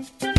Musik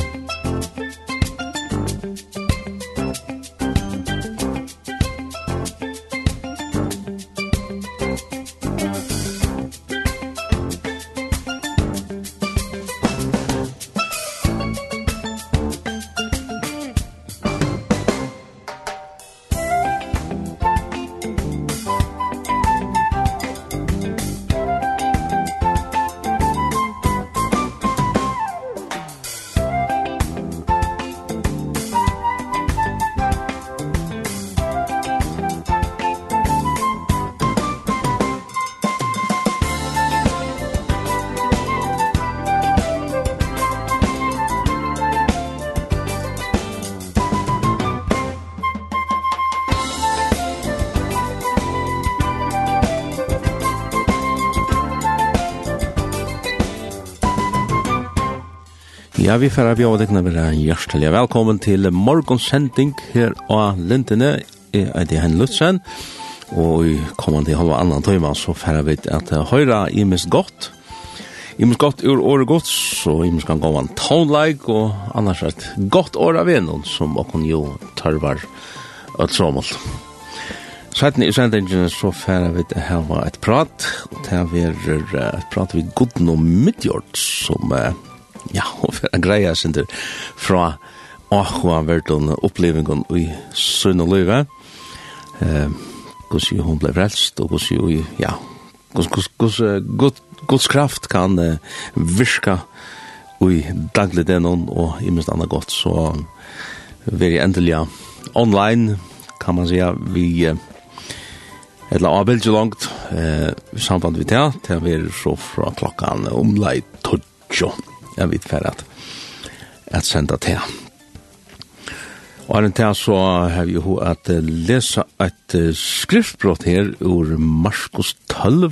Ja, vi færa vi avdekna vera hjertelig. Velkommen til morgonsending her av Lintene Jeg er det Hen Lutzen, og i kommande halva annan tøyma så færa vi at høyra imes godt. Imes godt ur året godt, så imes kan gå an tonleik, og annars et godt år av en, som okkon jo tørvar og trommel. Sætni i sendingen så færa vi at hava et prat, og det er et prat vi godno midjord, som er ja, og for en greie sin der fra Ahua Verdun opplevingen i Sønne Løyve. Eh, hvordan hun ble frelst, og hvordan hun, ja, hvordan god, Guds kraft kan uh, virka i daglig denon og i minst annet godt, så veri endelig online, kan man säga, vi uh, eller avbildt langt uh, samband vi med det, vi er så fra klokkan omleit 12 jeg vet for at at senda til. Og er til så har vi jo at lesa et skriftbrott her ur Marskos 12,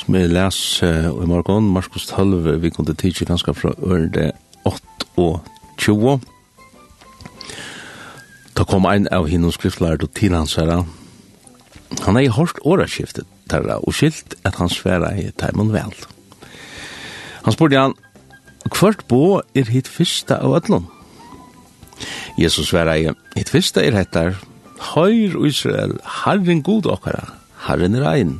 som vi les uh, i morgen, Marskos 12, vi kunne tidsi ganske fra ørende 8 og 20. Da kom ein av hinnom skriftlærer til tilhansere. Han er i hårst åreskiftet terra og skilt at han sværa i teimen velt. Han spurte han, Kvart bo er hitt fyrsta av ödlun? Jesus sværa i, hitt fyrsta er hettar, Høyr Israel, Herren god okkara, Herren er ein.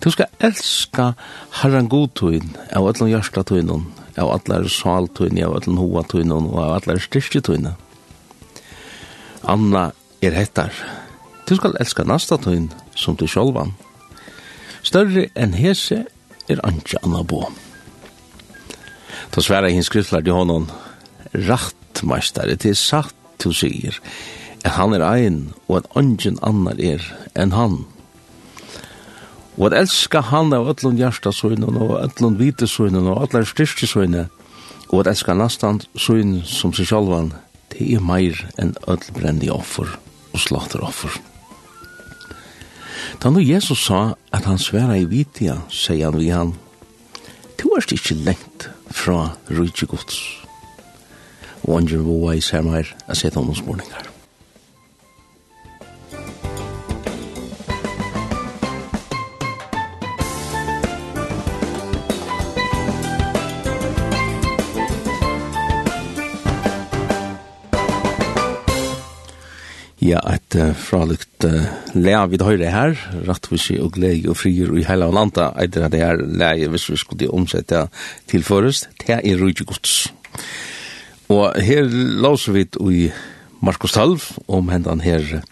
Du skal elska Herren god tuin, av ödlun hjärsta tuinun, av allar sal tuin, av ödlun hoa tuinun, og av allar styrstje tuinun. Anna er hettar, du skal elska nasta tuin, som du sjolvan. Større enn hese er anja anna bo. Då svärar hans skriftlar till honom. Rattmästare, det är satt du säger. Att han är ein och att ungen annan er än han. Og at elska han av öllun hjärsta søgnen og öllun vite søgnen og allar styrste søgnen og at elska nastan søgnen som seg sjálvan det er meir enn öll brendi offer og slåttar offer. Da nu Jesus sa at han sværa i vitia, sier han vi han, du erst ikkje lengt fra Rydtje Gods. Og andre våre i særmer er sett om oss morninger. ja, et uh, fralukt uh, lea vid høyre her, rattvisi og glede og frier i heila og landa, eitir at det er leie hvis vi skulle omsette tilføres, det er rujtje gods. Og her lauser vi i Markus Talv om hendan her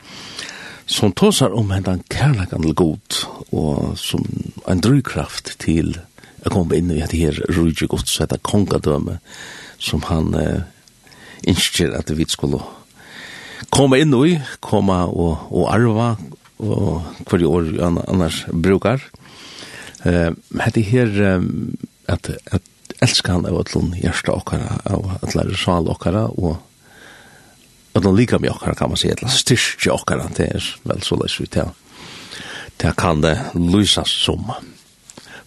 som tåsar om hendan kærlekan til god og som en drivkraft til å komme inn i dette her rujtje gods, etter kongadøme som han uh, innskjer at vi skulle komme inn i, komme og, og arva, og hver år annars brukar. Eh, hette her um, at, at elska han av atlun hjärsta okkara, av atlar sal okkara, og atlun lika med okkara kan man säga, atlar styrstja okkara, det er vel så leis vi til. Det kan det lysas som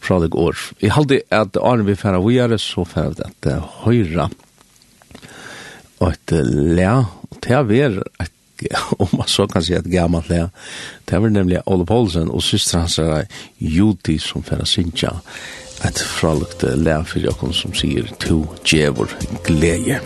fra det går. Jeg halde at Arne vi færa vujare, så færa vi at høyra, uh, et le, og det er ver om man så kan si et gammalt lä. Det er nemlig Ola Poulsen og syster hans er Juti som färra Sintja, et fralukte lä for jokken som sier to djevor glädje.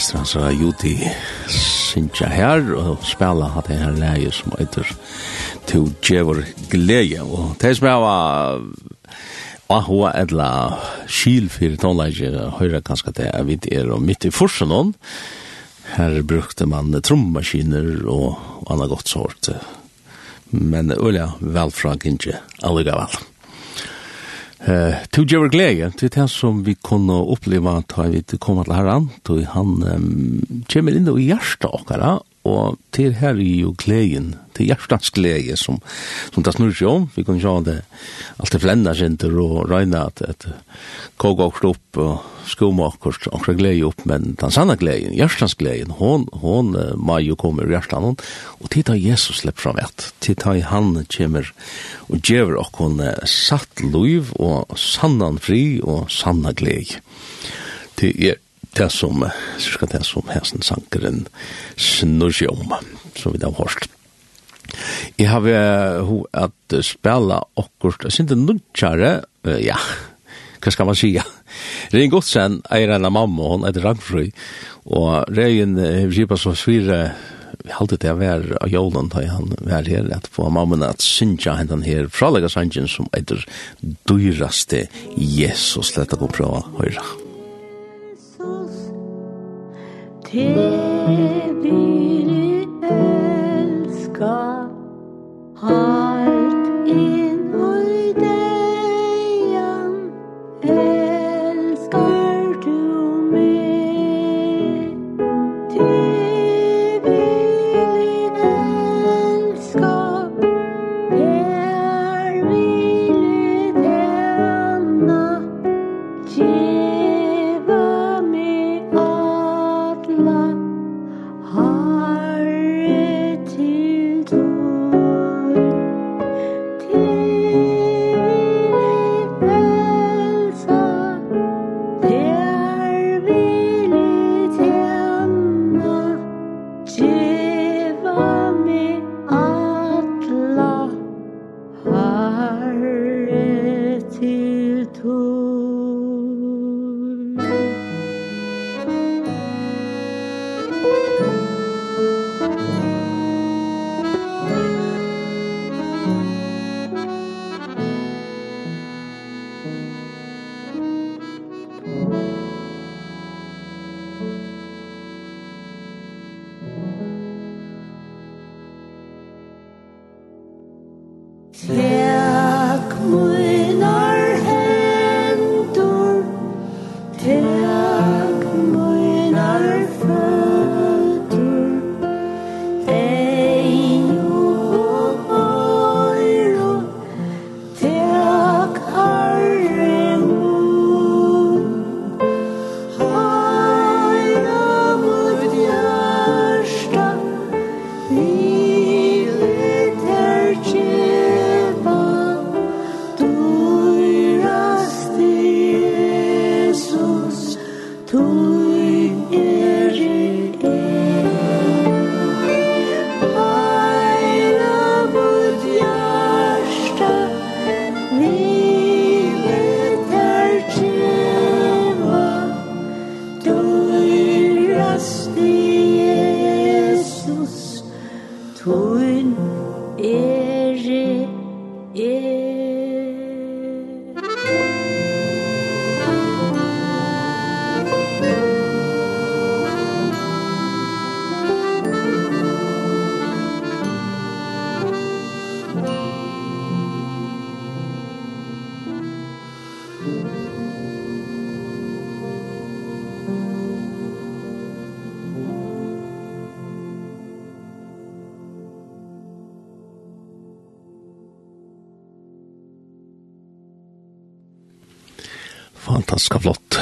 syster hans har Juti Sintja her og spela hatt det her leie som heter To Djevor Gleie og det som jeg var og hoa edla skil fyrir tonleikje høyra ganske det er vidt er og midt i forsen hon her brukte man trommaskiner og anna godt sort. Men øyla velfra kinje alligavel Eh, to Jever Gleje, det er det som vi kunne oppleve at vi kom til herren, da han um, kommer inn i hjertet okkara, og til her er jo gleden, til hjertens glede som, som det snur seg om. Vi kan se det, alt det flennet sin til å regne at, at koga og opp og skoma okkert, okkert glede opp, men den sanna gleden, hjertens gleden, hon, hon må jo komme i hjertan hon, og til da Jesus slipper fram et, til da han kommer og djever okkon satt liv og sannan fri og sanna glede. Til er det som, cirka det som hesten sankeren snur seg om, som vi da har hørt. Jeg har ho at spela okkurst, jeg synes det ja, hva skal man sija? Rein Godsen er en av mamma, hon er Rangfrøy, og Rein har kipa så svire, vi halte det var av jolen da han var her, at få mamma at synja hentan her, fralega sangen som er dyraste Jesus, leta gå prøva høyra. Musik Te biri elskar Han Fantastisk flott.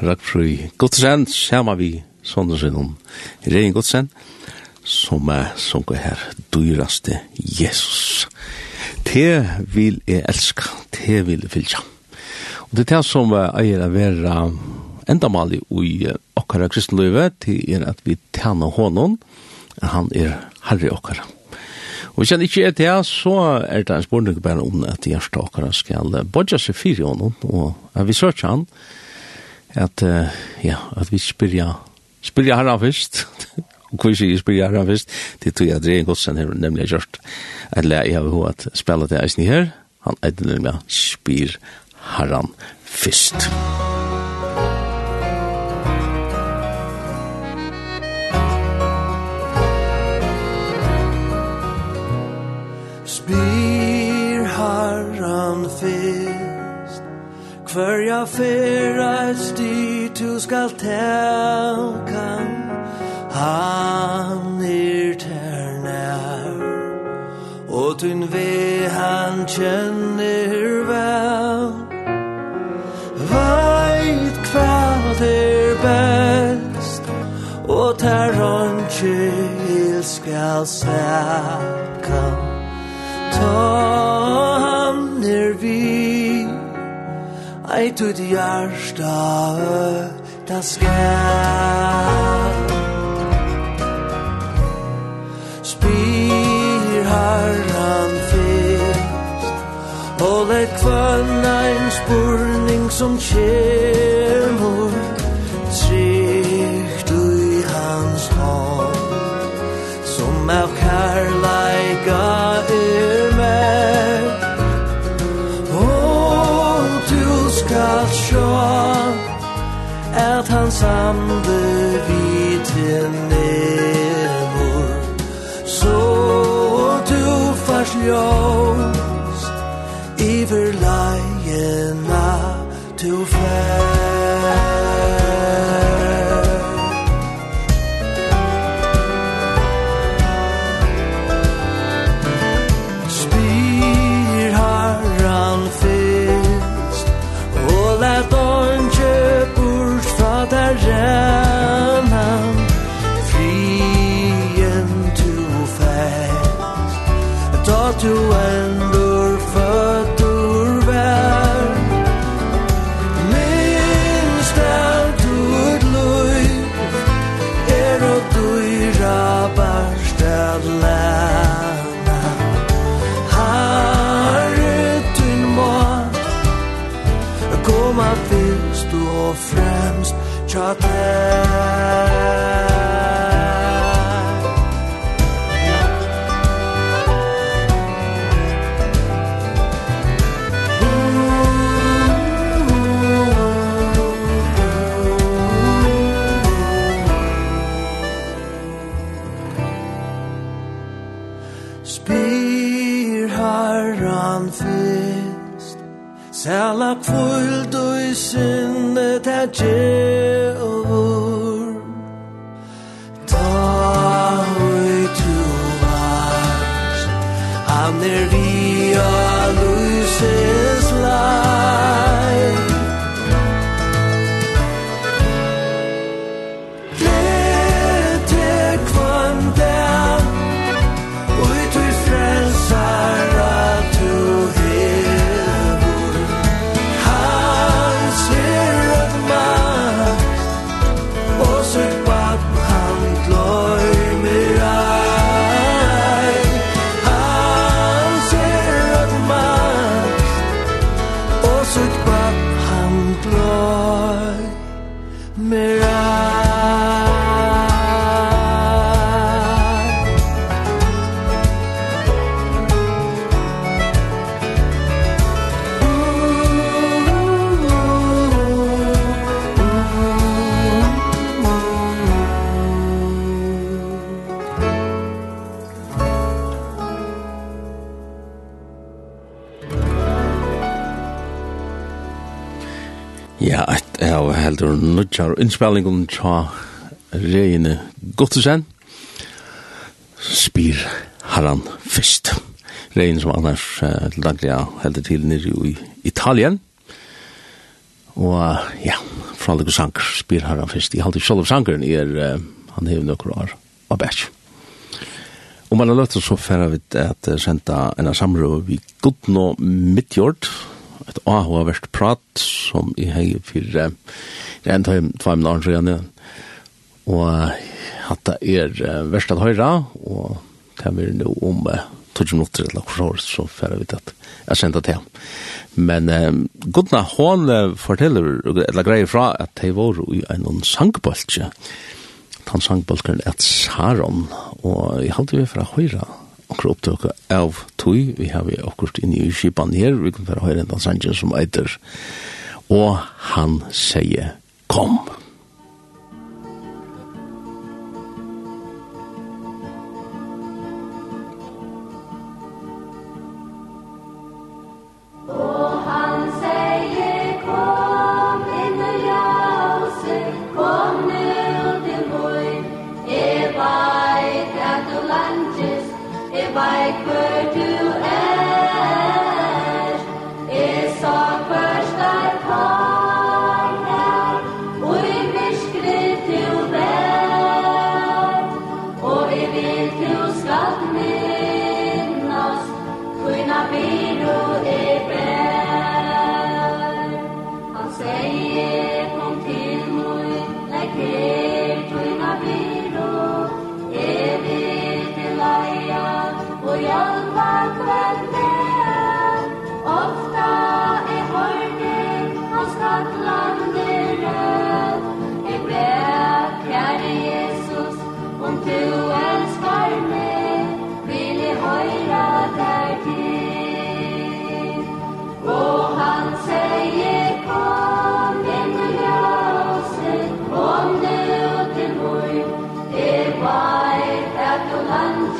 Rackfri Godsen, sama vi Sondersen om Rein Godsen, som er sunket her, dyraste Jesus. Te vil jeg elska, te vil jeg fylja. Og det er det som eier å være endamal i okkara kristenløyve, til er at vi tjener hånden, han er herre okkara. Og hvis han ikke er det, så er det en spørning bare om at hjertakere skal bodja seg fire honom, og at vi søker han, at, uh, ja, at vi spyrja, spyrja herra først, og hva sier spyrja herra først, det tror jeg at Regen Godsen har nemlig gjort, at jeg har hva at spela det eisen her, han er det nemlig spyr herran først. Musik Bir harran fest Hverja fyrra et sti tu skal telka. Han er ternær Og tun ve han kjenner vel. Veit kvad er best Og ter hanskil skal sækka ta han er vi Eit ut hjärsta ta skal Spyr harran fest Og det kvann ein spurning som kjemur Trygt ui hans hånd Som av kärlek samde vi til nevor Så du fars ljøv innspillingen tja reine Gottesen, spyr herran fyrst. Reine som annars uh, til daglig heldig til nere i Italien. Og uh, ja, fra alle sanger spyr herran fyrst. Jeg halte selv sangeren er, uh, han hever nokkur år av bæsj. Og man har løtt så færre vi at senda en samrøv vi godt nå midtjord, et avhåverst prat som i hei fyrir det er en tøym tveim naren så gjerne. Og at det er verst at høyra, og det er nå om uh, tog minutter eller hvor år, så færre vi at Jeg kjente til. Men um, Gudna, hun forteller, eller greier fra, at de var i en sangboltje. Han sangboltjen et Saron, og jeg halte vi fra høyra akkurat opptøkket av tøy, Vi har vi akkurat inn i skipan her. Vi kan bare høre en sangen som eiter. Og han sier kom.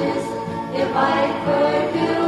if I could do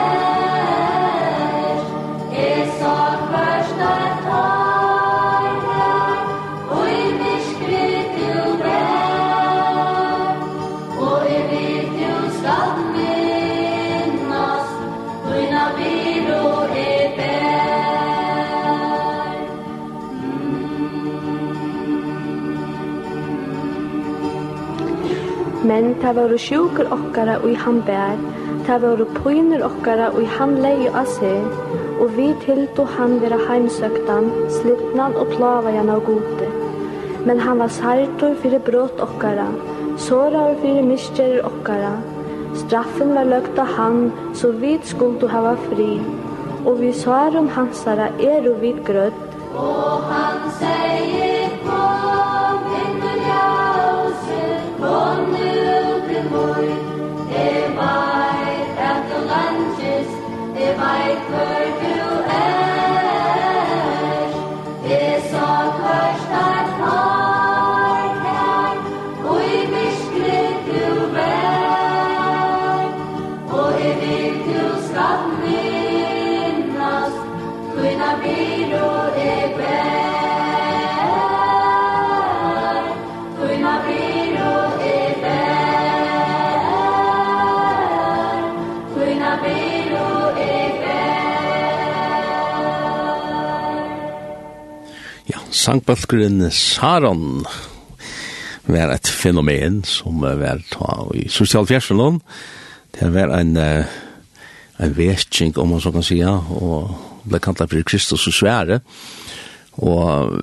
Men ta varu sjukur okkara og han bær, ta varu pynur okkara og han lei av seg, og vi tiltu han vera heimsøktan, slipnan og plavajan av gode. Men han var sartor fyrir brot okkara, sårar fyrir misgjerir okkara, straffen var løgt av han, så vi skuldu hava fri, og vi sarum hansara er og vid grødd. Og han sier, kom inn og ljøse, kom nu If I had the lunches, if I could do sangbalkeren Saron var et fenomen som var i sosialfjersen. Det var en, en vekking, om man så kan si, og ble kantlet for Kristus og svære. Og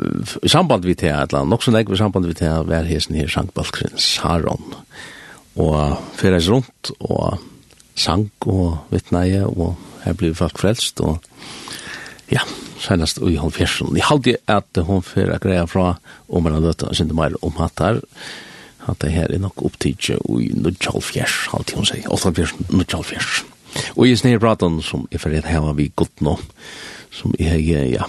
i samband vi til eller nok så nekve i samband vi til var hesen her sangbalkeren Saron. Og fyrir rundt, og sang og vittneie, og her blir folk frelst, og ja, senast i halvfjersen. Jeg halte at hun fyrir a greia fra om man har løtt og sindi meir om hatt her. At det her er nok opptidje i nudjalfjers, halte hun seg. Åttalfjers, nudjalfjers. Og i snir pratan som jeg fyrir heva vi godt nå, som jeg hei, ja,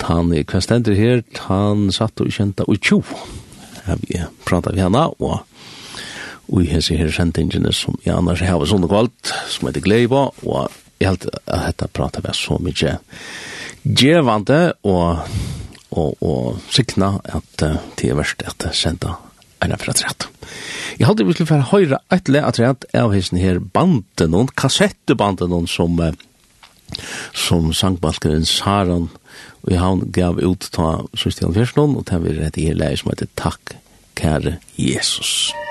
tan i kvestender her, tan satt og kjenta og tjo. Her vi prata vi hana, og og jeg hei her sendingene som jeg annars heva sånne kvalt, som heter Gleiva, og jeg held at dette prater vi så mykje gjevande og og, og sikna at uh, det er verst at senda en fra rett. Jeg hadde vi skulle få høyre et le at rett av hesten her banden noen, kassettebanden noen som uh, som sangbalkeren Saran og han gav ut ta 16 og det var i her leie som heter Takk, kære Jesus. Takk, kære Jesus.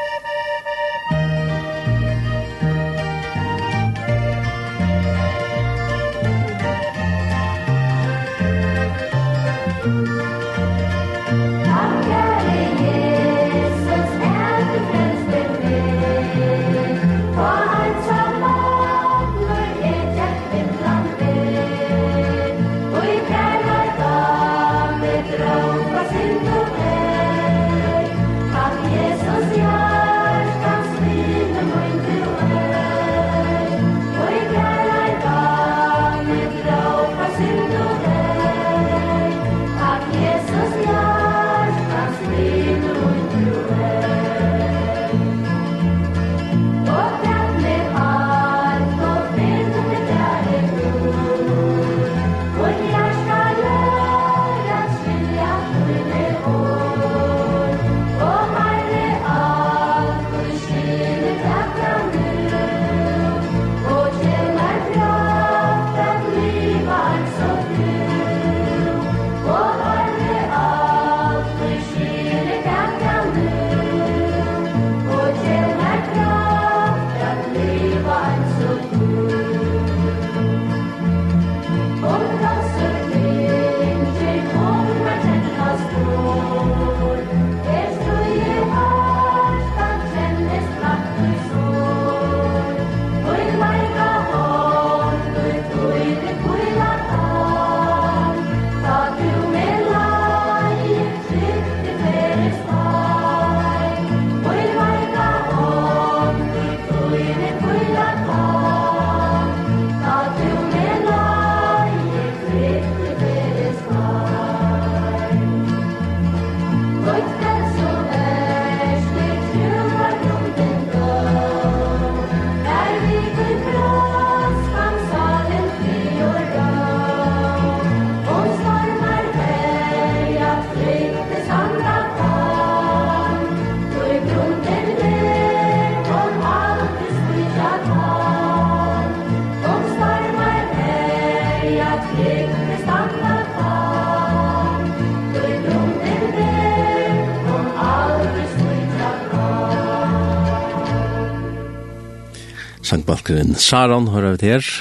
sangbalkeren Saran, hører vi til her.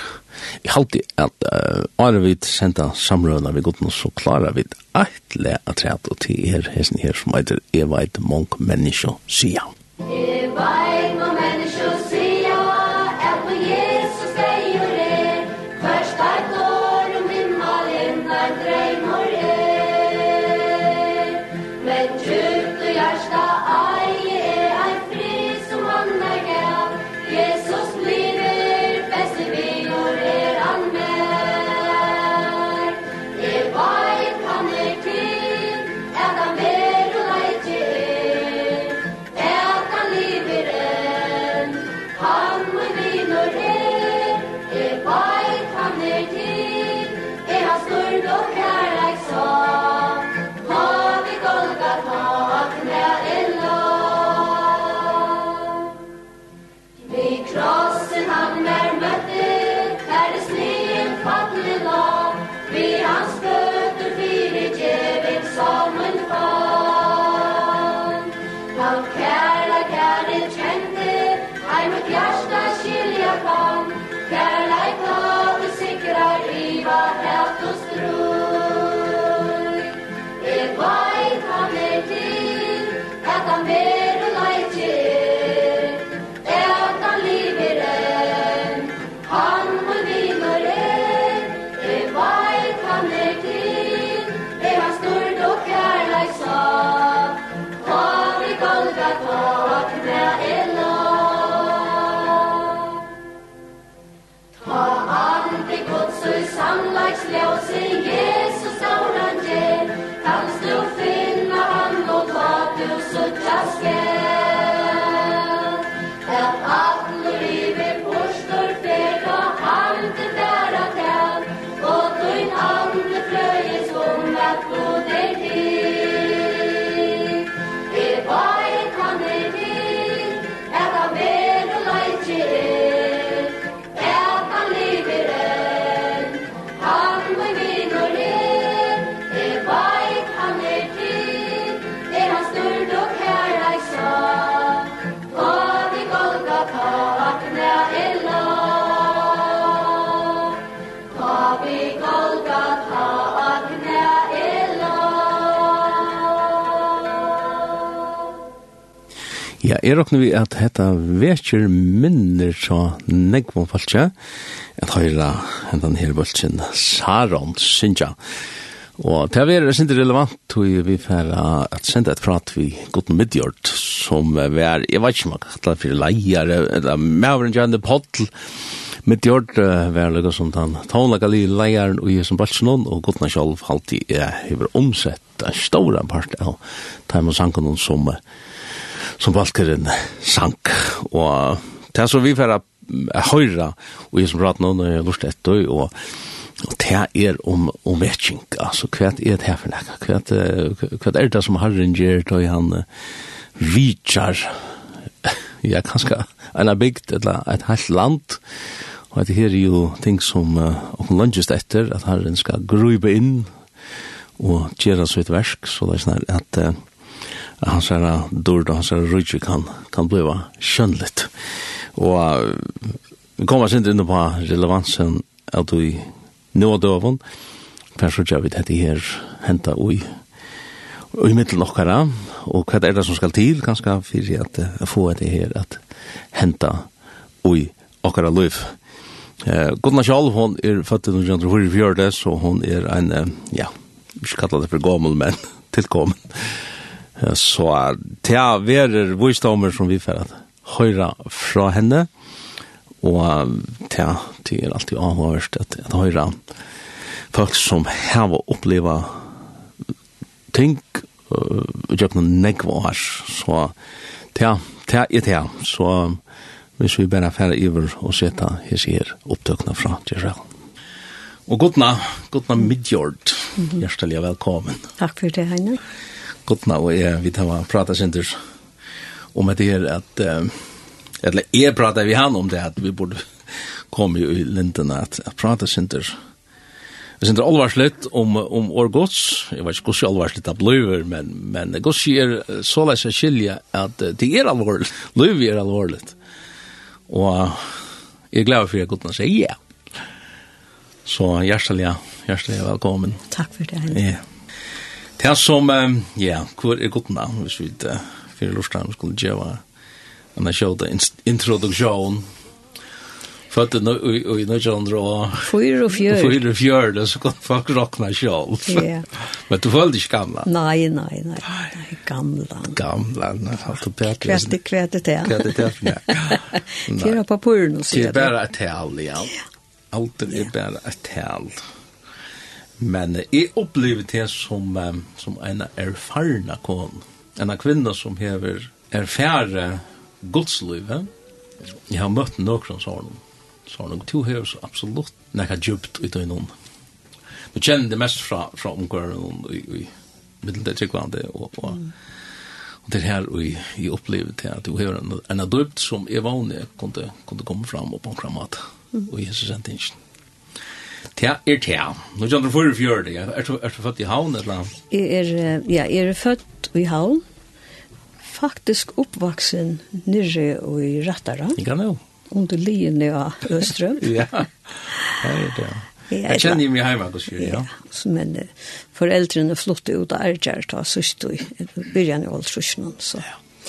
Jeg halte at uh, Are vi senda samrøvna vi godna, så klarer vi eitle at rett og til her, hesten her som heter Eveit Monk Menneskje Sia. Eveit Herr Christus skal, at alt Ja, er okkur vi at hetta vekjer minner så negvon falskja, at høyra hendan her bøltsin Saron Sinja. Og det er sindir relevant til vi fer at senda et prat vi gott midjord, som vi er, jeg vet ikke om man kallar for leier, eller maveren gjerne pottel, midjord var lukka som den taunlaga li leieren og jeg som bøltsinon, og godt sjálv halvtid eg hever omsett en stor part av time og sankanon som som Valkeren sank. Og det er så vi får høyre, og jeg som prater nå når jeg har lyst til etter, og Og det er om, om matching, altså hva er det her for noe? Hva, hva er det som Herren gjør da han uh, vidjar, ja, kanskje en bygd eller et helt land, og det her er jo ting som uh, åkken lønges etter, at Herren skal gruibe inn og gjøre så et versk, så det er sånn at uh, han säger dörd och han säger rutsch kan kan bli va Og Och vi kommer sen inn på relevansen att vi nu och døven, for så gjør vi dette her henta oj i middelen okkara, og hva er det som skal til, ganske fyrir at uh, få det her at henta ui okkara liv. Eh, Gunnar Kjall, hon er født i 1944, så hon er en, uh, ja, vi skal kalla det for gammel, men tilkommen. Så det er verer visdommer som vi får høyre fra henne, og det er alltid avhørst at, at høyre folk som har oppleva ting og gjør noen negva her. Så det er det, så hvis vi bare færre iver og sette hos her opptøkene fra Gisrael. Og godna, godna midjord, hjertelig velkommen. Takk for det, Heine. Takk. Gudna og jeg, vi tar prata sinter om det her at eller jeg prater vi han om det at vi borde komme i lindene at, at prata sinter Vi sinter alvarslitt om, om år gods, jeg vet ikke hvordan alvarslitt det blir, men, men gods er så leis jeg skilje at det er alvorlig, liv er alvorlig. Og jeg er glad for at Gudna sier ja. Så hjertelig, hjertelig velkommen. Takk for det, Henrik. Ja. Det er som, um, ja, hvor er godt navn, hvis vi ikke fyrir lortan skulle gjøre en sjåta introduksjon. Født i 1904. Fyra och fjörde så kom folk rockna Ja. Men du följde inte gamla? Nej, nej, nei. Gamla. Gamla, nej. Kvätte, kvätte till. Kvätte till, nej. Fyra på purren och så. Det är bara ett tal, ja. Allt är bara ett tal. Ja. Men jeg opplever det som, som en erfarna kon. En kvinna som hever erfære godslivet. Jeg har møtt noen har Sånne, to hever så absolutt nekka djupt ut av noen. Men kjenner det mest fra, fra omgården i, i middelte tryggvande og, og, og det her og i opplever det at du hever en, en djupt som er vanlig kunne, kunne komme fram og på en kramat. Jesus Og jeg synes ikke Tja, er tja. Nå kjenner du for fjørde. Er du er du født i havn eller annet? Jeg er, ja, jeg er født i havn. Faktisk oppvaksen nyrre og i Rattara. Ikke nå? Under liene av Østrøm. ja, det er det. Ja, jeg kjenner meg hjemme hos sier, ja. ja. Men uh, foreldrene flyttet ut av Erger, da sørst i begynner jo alt så.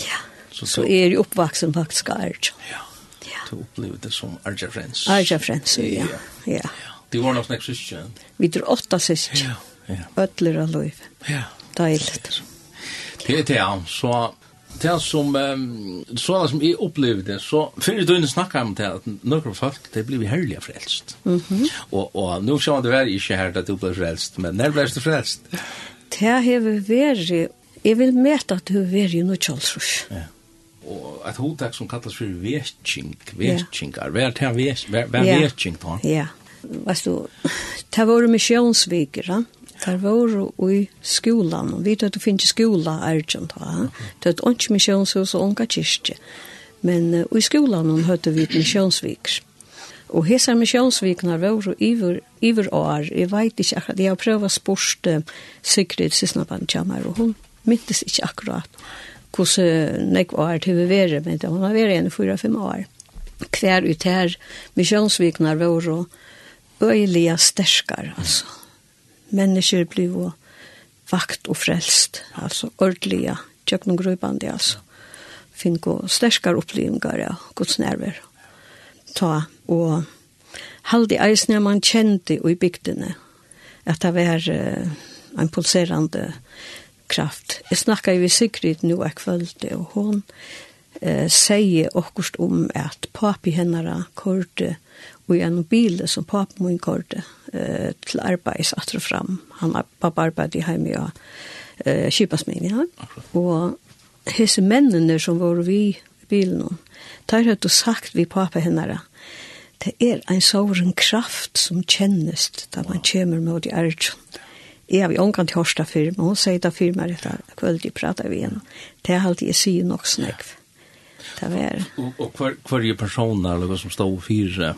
Ja. Så, så er jo oppvaksen faktisk av Erger. Ja, Ja. du opplevde det som Erger Friends. Erger Friends, ja. Ja, ja. ja. Du var nok snakk syskje. Vi tror åtta syskje. Ja, ja. Ødler av lov. Ja. Deiligt. Det er det, ja. Så det som, um, det som jeg opplevde det, så før du ikke snakket om det, at noen folk, det blir herlige frelst. Mm -hmm. Og, og nå ser man det være ikke her at du blir frelst, men når blir du frelst? Det har vært, jeg vil møte at du har vært i noe kjølsrush. Ja og et hotak som kallas for vetching, vetchingar, hva er det vetching, hva er ja. Vet du, det var misjonsviker, missionsvikere, det var i skolan, og vi vet at du finner skola er ikke da, det er ikke misjonshus og unga kyrkje, men uh, i skolan hun vi misjonsviker. Og hesa missionsvikene var iver, iver år, jeg vet ikke akkurat, jeg har prøvd å spørre uh, Sigrid Sissnaban Kjammer, og hun myntes ikke akkurat hvordan nek år til vi være, men hun var vært igjen i 4-5 år. Hver ut her, missionsvikene var og øyelige sterskar, altså. Mennesker blir jo vakt og frelst, altså ordlige, tjøkken og grøybande, altså. Finn gå sterskar opplevingar ja, Guds nerver. Ta og halde eisne man kjente i bygdene, at det var uh, en pulserande kraft. Jeg snakka jo i Sigrid nu er kvöld, og hon uh, sier okkurst om at papi hennara korde og i en bil som pappa min kørte eh, til arbeids at og fram. Han har pappa arbeidet i hjemme og eh, kjøpasmin, ja. Og hese mennene som var vi i bilen, der hadde sagt vi pappa henne, det er en såren kraft som kjennes da man kommer mot i ærgen. Jeg har jo omkant hørsta fyr, men hun sier det fyr meg etter kveld jeg prater vi igjen. Det er alltid jeg sier nok snakk. Det var... Og, og hver, hver person eller hva som stod fyr,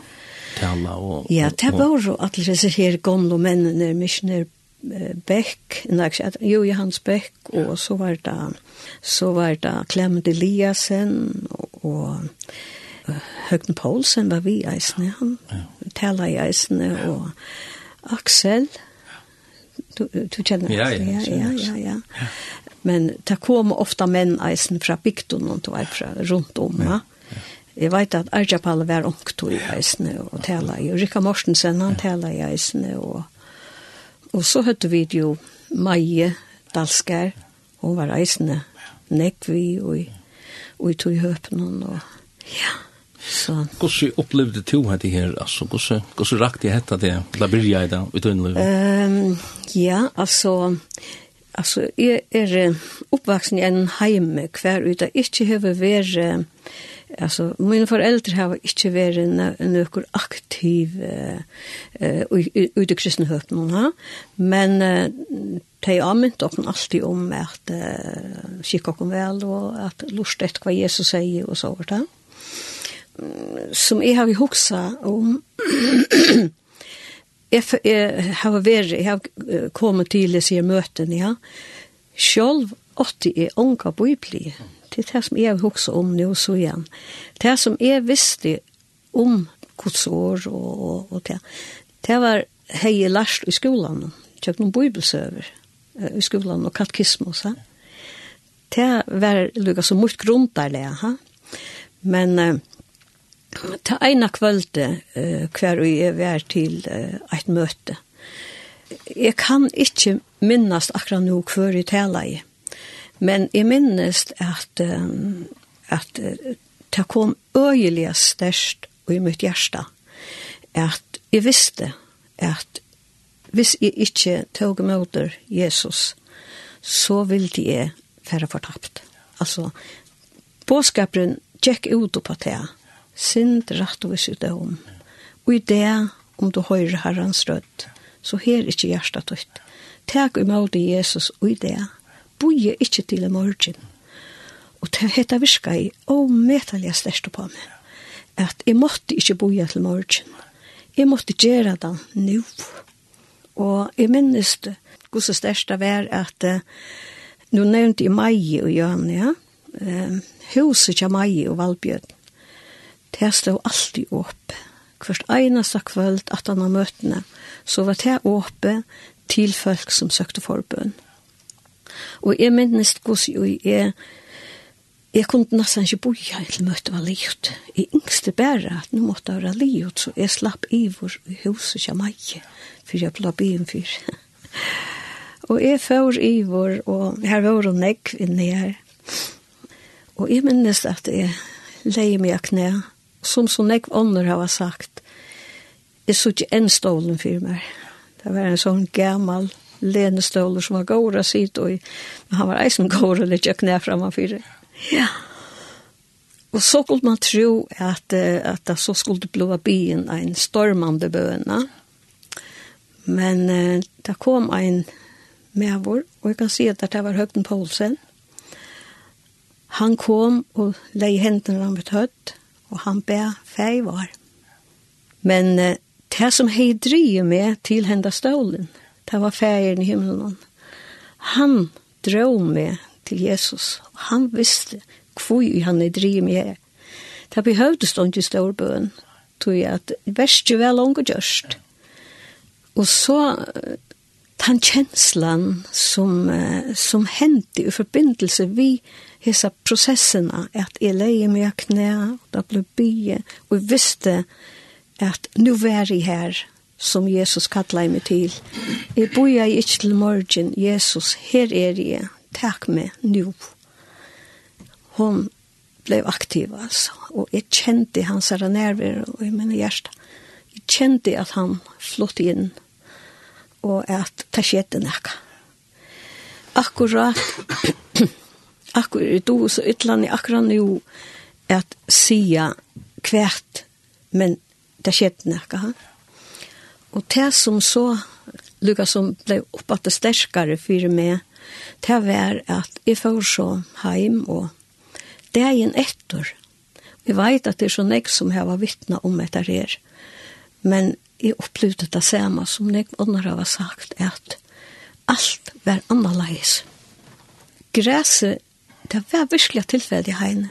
tala og... Ja, det var jo at disse her gamle mennene, misjoner Beck, nei, at jo, Johans Beck, og så var det, så var det Clement Eliasen, og, og Høgden Poulsen var vi eisene, han ja. tala i eisene, ja. og Axel, du, du kjenner ja, ja, ja, ja, ja, ja. Men det kom ofta menn eisen fra bygden, og det var fra rundt om, ja. ja. Jeg vet at Arjapal var ungt i eisene og tala i. Rikka Mortensen, han tala i eisene. Og, og så høtte vi jo Maie Dalskær. Hun var eisene. Nekvi og, og i tog høpnen. Og, ja. Så. Hvordan opplevde du dette her? Altså, hvordan, hvordan rakte jeg hette det? Da blir jeg da, i tøgnelivet? Um, ja, altså... Altså, jeg er oppvaksen i en heime hver ut. Jeg ikke har vært Alltså mina föräldrar har inte varit några aktiv eh ut i kristna höpnen men eh, de har mynt och alltid om att uh, kika kom väl och att lust ett vad Jesus säger och så vart det som jag har ju huxa om jag har varit jag har kommit till det möten ja. Själv åtti är onka bibli. Det er det som jeg husker om nå så igjen. Det som jeg visste om Guds år og, og, og det. Det var hei lærst i skolan. Kjøk noen bibelsøver i skolan og katkismos. Ha? Det var lukka så mot grunn der. Ha? Men uh, ta eina kvölde uh, hver og jeg var til uh, et møte. Jeg kan ikke minnast akkurat nå hver i tala i. Men jeg minnes at, um, at uh, det kom øyelig størst i mitt hjerte. At jeg visste at hvis jeg ikke tog imot Jesus, så ville jeg færre fortapt. Altså, påskaperen tjekk ut på det. Sind rett og visst det om. Og i det, om du høyre herrens rødt, så her ikke hjertet ut. Takk imot Jesus og i det boje ikkje til i morgen. Og det heter virka i åmetalja største på meg. At jeg måtte ikkje boje til morgen. Jeg måtte gjøre det nu. Og jeg minnes det, gos og største var at uh, nu nevnte jeg Mai og Jørn, ja. Uh, huset til Mai og Valbjørn. Det stod alltid åpe. Først eneste kvöld at han har møtene, så var det åpe til folk som søkte forbøn. Og jeg minnest gos jo jeg, jeg kunne nesten ikke bo her til møte var livet. Jeg yngste bare at nå måtte jeg være livet, så jeg slapp ivor i huset til meg, for jeg ble byen for. og jeg får vår, og her var hun nekk inne her. Og jeg minnes at jeg leier meg knæ, som så nekk ånder har sagt, jeg så ikke en stålen for meg. Det var en sånn gammal lenestøvler som var gåre å sitte, og men han var eisen gåre litt jeg knæ frem fire. Ja. Og så skulle man tro at, at det så skulle bli blive byen en stormande bøna. Men uh, det kom en med vår, og jeg kan si at det var Høgden Poulsen. Han kom og leie hendene han ble høtt, og han be fei var. Men uh, det som hei driver med til henda stålen, Det var färgen i himmelen. Han drog mig til Jesus. og Han visste hvor han er driv med här. Det behøvde då inte stor bön. Tog at det värst jo vel unge gjørst. Og så den känslan som, som hendte i förbindelse vid hessa processerna att jag lejer mig knæ, og da ble bygge, og jeg visste at nu var jeg her, som Jesus kallar mig Jeg bor jeg ikke til morgen, Jesus, her er jeg, takk meg nu. Hun ble aktiv altså, og jeg kjente hans nerver og i mine hjerte. Jeg kjente at han flott inn, og at det skjedde näka. Akkurat, akkurat du så ytlan i akkurat nu at säga kvært, men det skedde näka. Og det som så, lukka som ble oppbatt det sterkare for meg, det var at jeg får så heim og det er en etter. Vi vet at det er så nek som jeg var vittna om etter her, men jeg opplevde det samme som nek ånder har sagt, at alt var annerledes. Græset, det var virkelig tilfellig heim.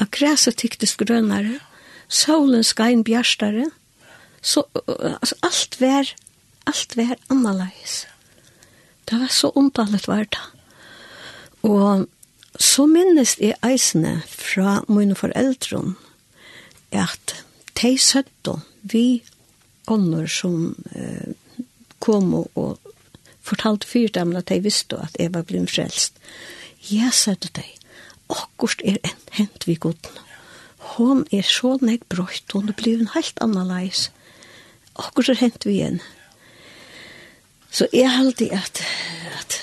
At græset tyktes grønnere, solen skrein bjørstare, så altså, alt var alt var annerledes. Det var så omtallet var det. Og så minnes jeg eisene fra mine foreldre at de søtte vi ånder som eh, kom og fortalte fyrt dem at de visste at jeg var blitt frelst. Jeg søtte de. Akkurat er hent vi godene. Hon er så nek brøyt, hon er blivet helt annerledes akkurat er hent vi igjen. Så jeg halte at, at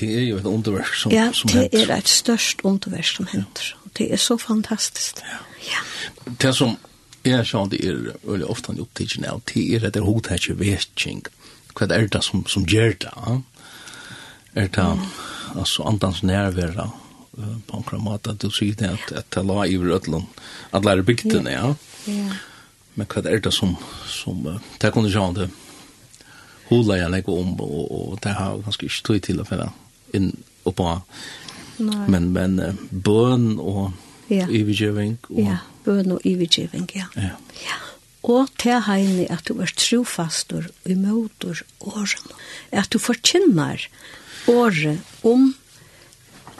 Det er jo et underverk som, ja, som henter. Ja, det er et størst underverk som henter. Ja. Det er så fantastisk. Ja. ja. Det som jeg sa, det er veldig ofte en opptidsen av, det er at det er hodtetje vetting. Hva er det som, som gjør det? Ja? Er det mm. altså andans nærvære på en måte, at du sier det at, at det la i vrødlen, at det er bygden, ja? Ja men hva er det som, som uh, det kunne kondisjonen det hula jeg legger om, og, og det har ganske ikke tog til å finne inn og på. Nei. Men, men uh, bøn og ja. ivergjøving. Og... Ja, bøn og ivergjøving, ja. Ja. ja. Og til heini at du er trofastor og imotor åren. At du forkynner året om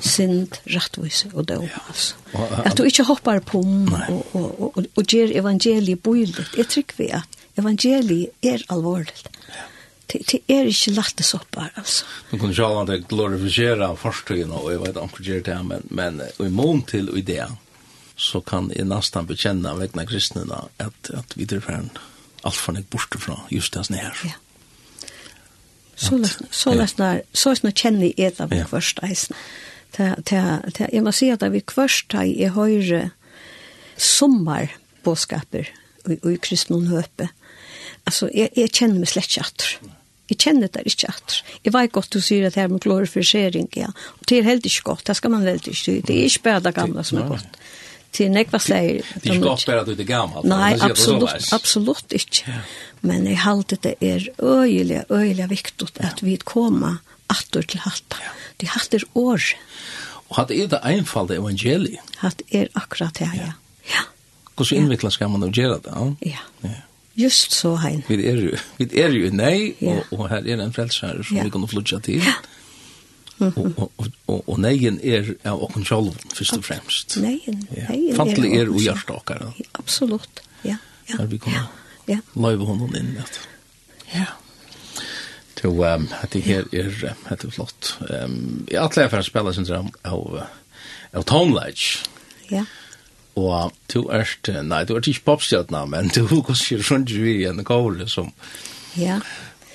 synd, rettvise og døm. Altså. At du ikke hopper på om og, og, og, og, og gjør evangeliet bøylet. Jeg trykker vi at evangeliet er alvorligt. Det, det er ikke lette soppar, altså. Man kunne sjå at jeg glorifisere forstøyene, og jeg vet ikke om det gjør det, men, men i mån til og i så kan jeg nesten bekjenne vegna kristnene at, at vi er ferdig alt for nek borte fra just det som er. Ja. Så løsner, så ja. løsner, så løsner kjenner jeg det på ja. første eisen. Ja ta ta ta jeg må si at vi kvørst i höjre sommar boskaper och i kristnon höpe alltså jag jag känner mig slett ikke jag känner det inte atter. jag vet gott du sier at här med glorifisering, ja. och det är helt inte gott det ska man väl inte Det är inte bara det gamle som är godt. Det er nekva sleier. Det er ikke godt bare at du er gammel. Nei, absolutt, absolutt ikke. Men jeg halte det er øyelig, øyelig viktig at vi kommer atter til hatt. Ja. De hatt er år. Og hatt er det einfalde evangeliet. Hatt er akkurat det, ja. Ja. Hvordan ja. innvikla skal man gjøre det? Ja. ja. Just så, Hein. Vi er jo, vi er jo nei, ja. og, og her er en frelser som ja. vi kan flytja til. Ja. Mm -hmm. og, og, og, og neien er av okken sjálf, først og fremst. Neien, ja. neien Fantlig er, er og hjertakar. Absolutt, ja. ja. Her vi kommer ja. løyve honom inn. Ja. Ja. Så um, det her er, det er flott. Um, jeg er atleger for å spille, sin drøm av, av Tomlage. Ja. Og du er, nei, du er ikke popstjøtna, men du går ikke rundt i en kåle som... Ja,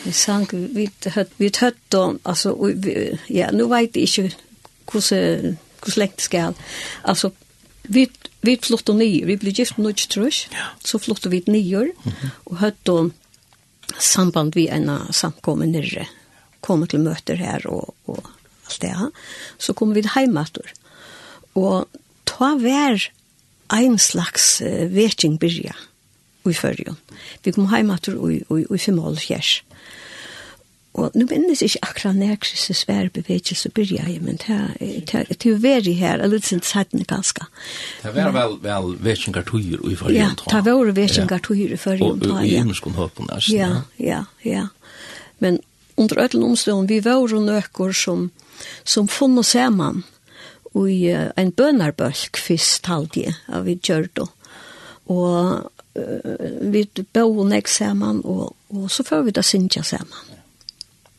vi sang, vi hørt, vi hørt om, altså, vi, ja, nå vet jeg ikke hvordan, hvordan lengt det skal. Altså, vi, vi flyttet nye, vi ble gift nødt trus, ja. så flyttet vi nye, mm -hmm. og høtt om, samband vi en samkomme nere, komme til møter her og, og alt det her, så kom vi heimater. Og ta vær ein slags uh, veking byrja i førjon. Vi kom heimater i, i, i fem og fjers. Og nu minnes jeg ikke akkurat når Kristus svære bevegelse byrja jeg, men det er jo veri her, eller det er sættende ganske. Det var vel, vel vetsingar tøyer i forrige Ja, det var vetsingar tøyer i forrige omtale. Og i imenskon høpen er Ja, ja, ja. Men under ødelen omstående, vi var jo nøkker som, som funnet sammen i uh, en bønarbølg fyrst halvdige av vi gjør det. Og uh, vi bo nek sammen, og, og så får vi da synja sammen.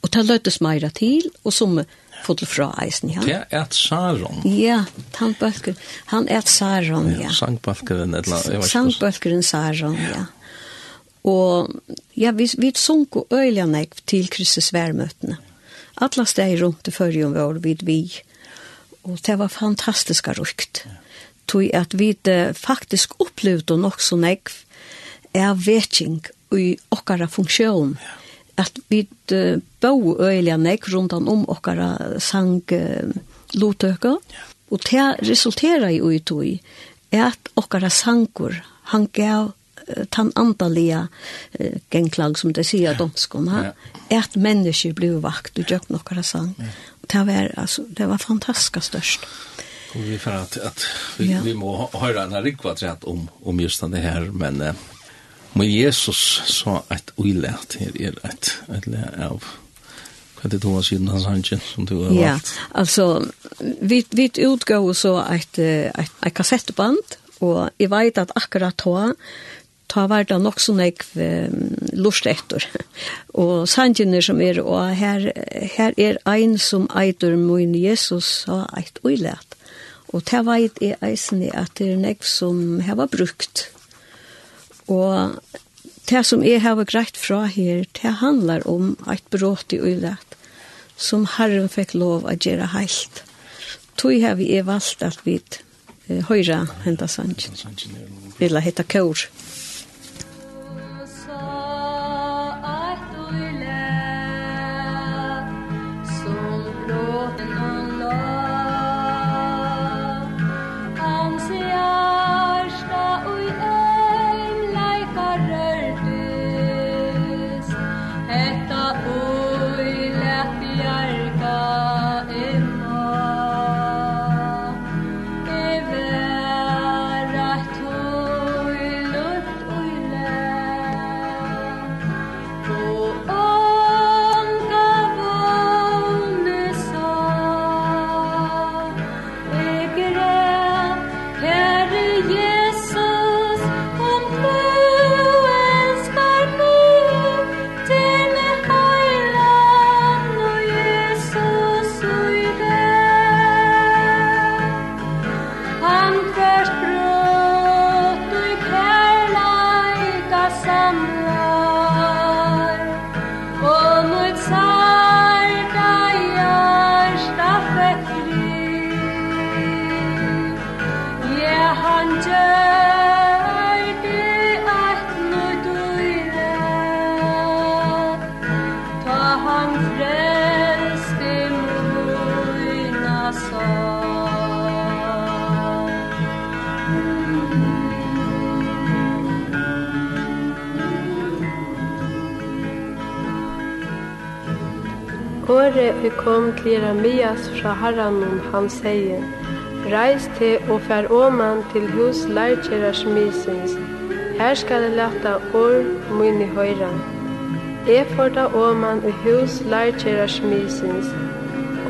Og det løttes meira til, og som fått fra eisen, ja. Det er et Saron. Ja, han bølker, Han er et Saron, ja. ja. et eller? Sangbølgeren Saron, ja. ja. Og ja, vi, vi sunk og øylanek til Kristus værmøtene. Alla steg rundt i førjen vår vid vi. Og det var fantastiska rukt. Ja. Tog at vi faktisk opplevde nok så nek er vetjeng i okkara funksjon. Ja at vi uh, bo øyelig nek rundt om okkara sang uh, lotøkker, ja. og det resulterer i tog, at okkara sangur, han gav uh, tan andalia uh, genklag som det sier ja. domskon, ha? Ja. at mennesker ble vakt og gjøk okkara sang. Ja. Det var, altså, det var fantastisk størst. Og vi får at, at vi, ja. vi må høre en rikva trett om, om just det her, men... Uh, Men Jesus sa et uilært her er et, et lær av hva er det du har siden hans hangen som du har Ja, altså, vi, vi utgår så et, et, et kassettband, og jeg vet at akkurat da, ta var det nok så nek um, lust etter. og sanjene som er, og her, her er ein som eitur min Jesus sa eit uilært. Og det vet jeg eisen at det er nek som har brukt Og det som jeg har greit fra her, det handlar om et brått i ulet som Herren fikk lov å gjøre heilt. Tog har vi valgt at vi høyra henta sangen. Villa heta kår. vi kom til Jeremias fra Haranon, han sier, Reis til og fær åman til hus lærkjeras misins. Her skal jeg leta år mun i høyra. Jeg får da åman i hus lærkjeras misins.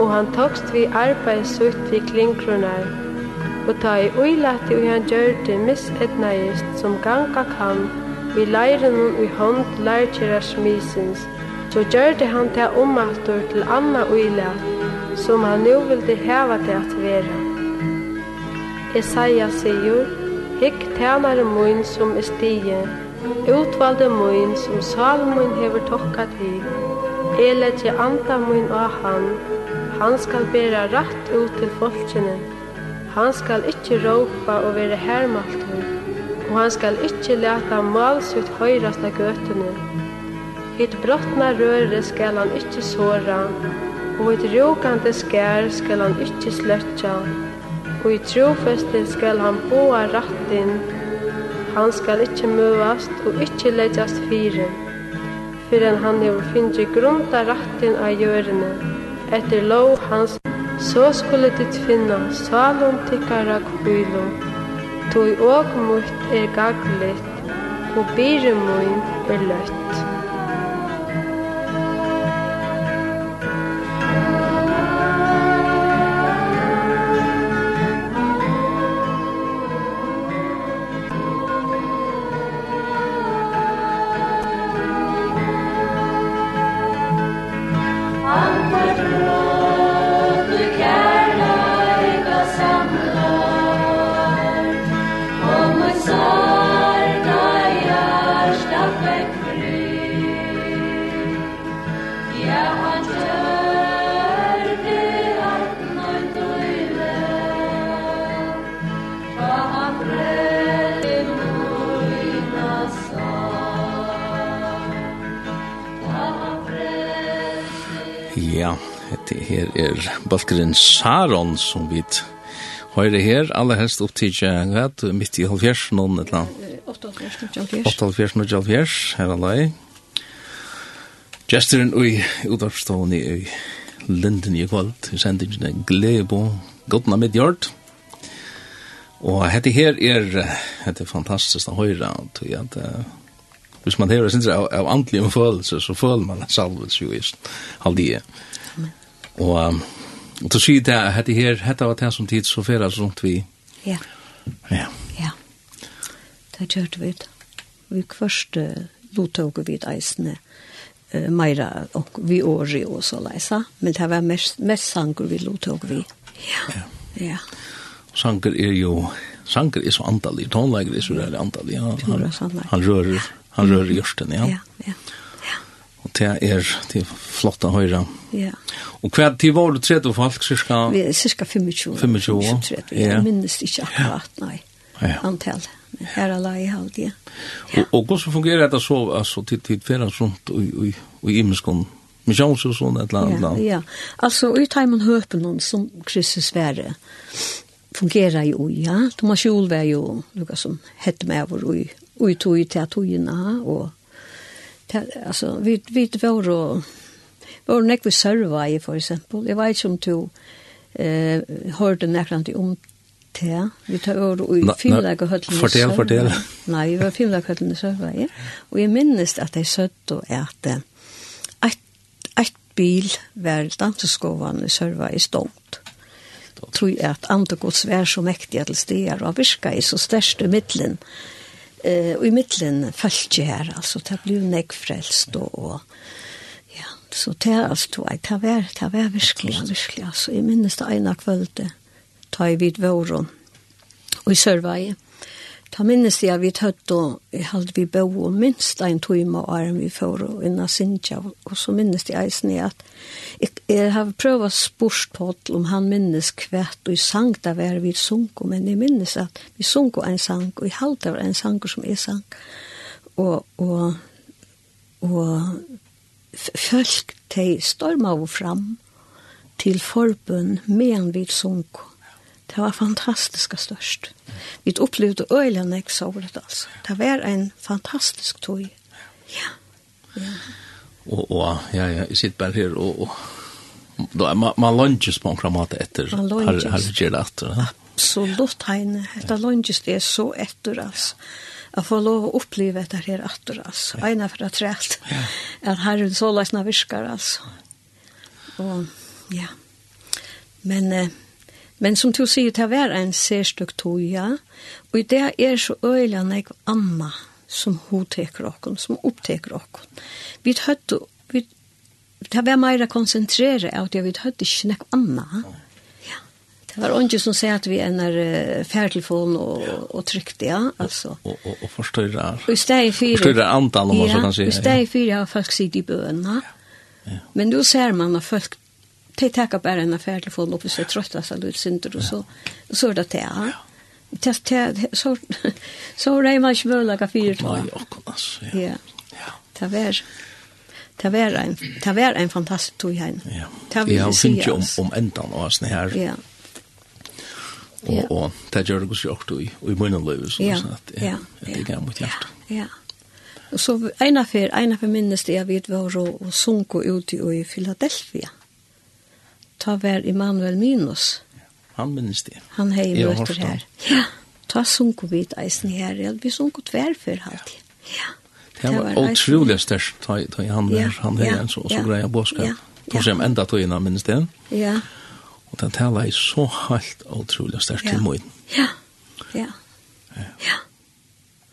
Og han tokst vi arbeid sutt vi klinkronar. Og ta i uilati og han gjør det misetnaist som ganga kan vi leiren i hånd lærkjeras misins så gjørte han til omaftur til Anna Uila, som han nu ville heva til at vera. Esaia sier, Hikk tænare mun som er stige, utvalde mun som salmun hever tokka til. Jeg til anda mun av han, han skal bæra rett ut til folkene. Han skal ikkje råpa og være hermaltur, og han skal ikkje leta mal høyrast av gøtene. Hitt brottna røre skal han ikkje såra, og hitt råkande skær skal han ikkje sløtja, og i trofeste skal han boa rattin, han skal ikkje møvast og ikkje leggjast fyre, fyrir han hefur finnje grunda rattin av jørene, etter lov hans, så skulle ditt finna salom tikkara kvilo, tog og mutt er gaglit, og byrre mun er løtt. balkeren Saron som vi høyre her, aller helst opptidje, vet du, midt i halvfjers, noen et eller annet. 8,5 og 12,5, her alai. Gjesteren ui utvarpstående i Linden i kvalt, i sendingen Glebo, Godna Midjord. Og hette her er, hette fantastisk å høyre, tog jeg at hvis man hører sin av, av andelige følelser, så føler man salvet jo i halvdige. Og Og så sier det hette her, hette var det som tid så færes rundt vi. Ja. Ja. Ja. Det kjørte vi. Vi først uh, lottog vi eisene uh, meira og vi åri og så leisa. Men det var mest, mest sanger vi lottog vi. Ja. Ja. ja. Sanger er jo, sanger er så antallig, tonleger er så antallig. ja. Han, han, han rører, han rører gjørsten, ja. Ja, ja. Og det er, det er flott å høre. Ja. Og hva tid var du tredje folk, cirka? Vi er cirka 25 25 år? 25 år, jeg minnes ikke akkurat, nei, ja. antall. Men her er lai halde, ja. ja. Og, og hvordan fungerer det så, altså, til til fyrir rundt og og, og i imenskånd? Misjons og sånn, et eller annet? Ja, ja. Altså, i taimen høpen noen som Kristus være, fungerar ju ja. Thomas Jol var ju lukka som hette med over, og i tog til at togina, og alltså vi vi var och var näck vi serva i för exempel. Jag vet som to eh hörde nästan till om te. Vi tar över och i filmläge höllen. Fortell, fortell. Nej, vi var filmläge höllen serva i. Och jag minns att det sött och att ett ett bil var danseskovan i serva i stångt tror jag att antagods vär så mäktiga till stigar och virka i så största mittlen eh, og i middelen følte her, altså, det ble jo nekk frelst, og, og ja, så det er altså, det var, det var virkelig, virkelig, altså, jeg minnes det ene kvølte, ta i vid våren, og i Sørveie, Ta minnes jeg vi tøtt og hadde vi bo og minst en time og æren vi får og inna Sintja. Og så minnes jeg eisen i at jeg, jeg har prøvd spørst på om han minnes kvært og i sang der var vi sunko, men jeg minnes at vi sunko en sang og i halvt var en sang som jeg sang. Og, og, og folk de storma over fram til forbund med en vid sunko. Det var fantastiska størst. Vi opplevde øylen jeg så det altså. Det var en fantastisk tog. Ja. ja. Og, og ja, ja, jeg sitter bare her og, og då man, man lunches på en kramat etter har gjør det etter. Absolutt, Heine. Dette lunges det er så etter altså. Jeg får lov å oppleve dette her etter altså. Ja. Eina for det trett. Ja. At herren så løsene virker altså. Og ja. Men eh, Men som du sier, det er en særstøk tog, ja. Og det er så øyla nek amma som hun teker okken, som oppteker okken. Vi høtte, vi, det var meira konsentrere av det, vi høtte ikke noe annet. Ja. Det var ikke som sier at vi ender uh, færtelefon og, og trykte, ja. Altså. Og, og, og forstyrrer. Og i stedet fire. Forstyrrer antall, om man så kan si. Ja, i stedet fire har folk sitt i bøna. Ja. Men då ser man at folk de tackar bare en affär till full upp så trötta så lite synder og så så er det där. Ja. Test te så så er det å mycket väl til. fyra två. Ja. Ja. Det var det var en det var en fantastisk tur hem. Ja. Det har synd om om ändan och såna här. Ja. Och och det gör det också också i i munnen lös så så att ja. Det går mot hjärta. Ja. Och så ena för ena för minnes det jag vet var och sunko ute i Philadelphia ta vær Immanuel Minus. Ja, han minnes det. Han hei møter her. Ja, ta sunko vid eisen her. Ja, Vi sunko tverfer alltid. Ja. Det var otroligt størst, ta, ta han ja. der, han hei en så, så ja. greia båskap. Ja. Ja. Som enda tøyina minnes det. Ja. Og den tala er så helt otroligt størst til møyden. Ja, ja, ja.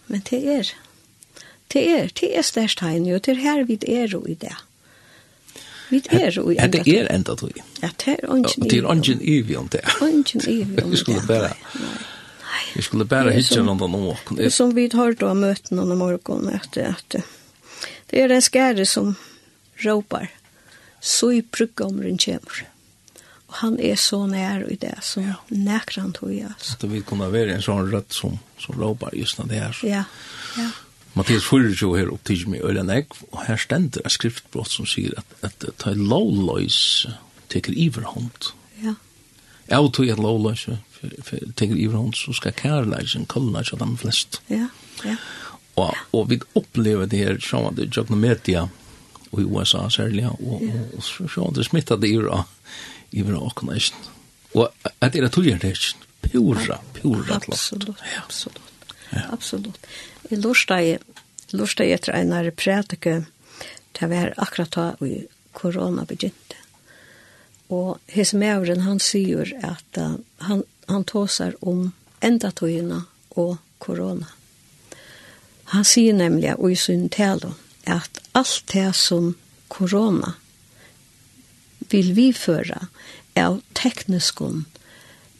Men det er, det er, det er størst hein, jo, det er her vi er jo i det. Vi er jo i enda tog. Det er enda tog. Ja, det er ungen ivi. Det er ungen evig om det. Ungen ivi om det. Vi skulle bare... Vi skulle bare hitje noen av noen. Som vi har da møtt noen om morgen, at, at det er en skære som råpar, så i brukkomren kommer. Og han er så nær i det, så ja. han tog jeg. At vi kunne være en sånn rødt som, som råpar just når det er. Ja, ja. Mattias 24 her opptid med Øyla Negv, og her stender en skriftbrott som sier at, at ta lovløys teker iverhånd. Ja. Jeg tog at lovløys teker iverhånd, så skal kærleisen kallleis av dem flest. Ja, ja. Og, og vi opplever det her som det jobber media i USA særlig, og, ja. og, og så det smittet det iver av iver av åkneisen. Og at det er tog er det pura, pura. Absolutt, absolutt. Ja. Absolutt. Jeg lortet lortet etter en av prædike til å være akkurat da i korona begynte. Og his mævren, han sier at uh, han, han tåser om enda togene og korona. Han sier nemlig, og i sin tale, at alt det som korona vil vi føre av tekniskon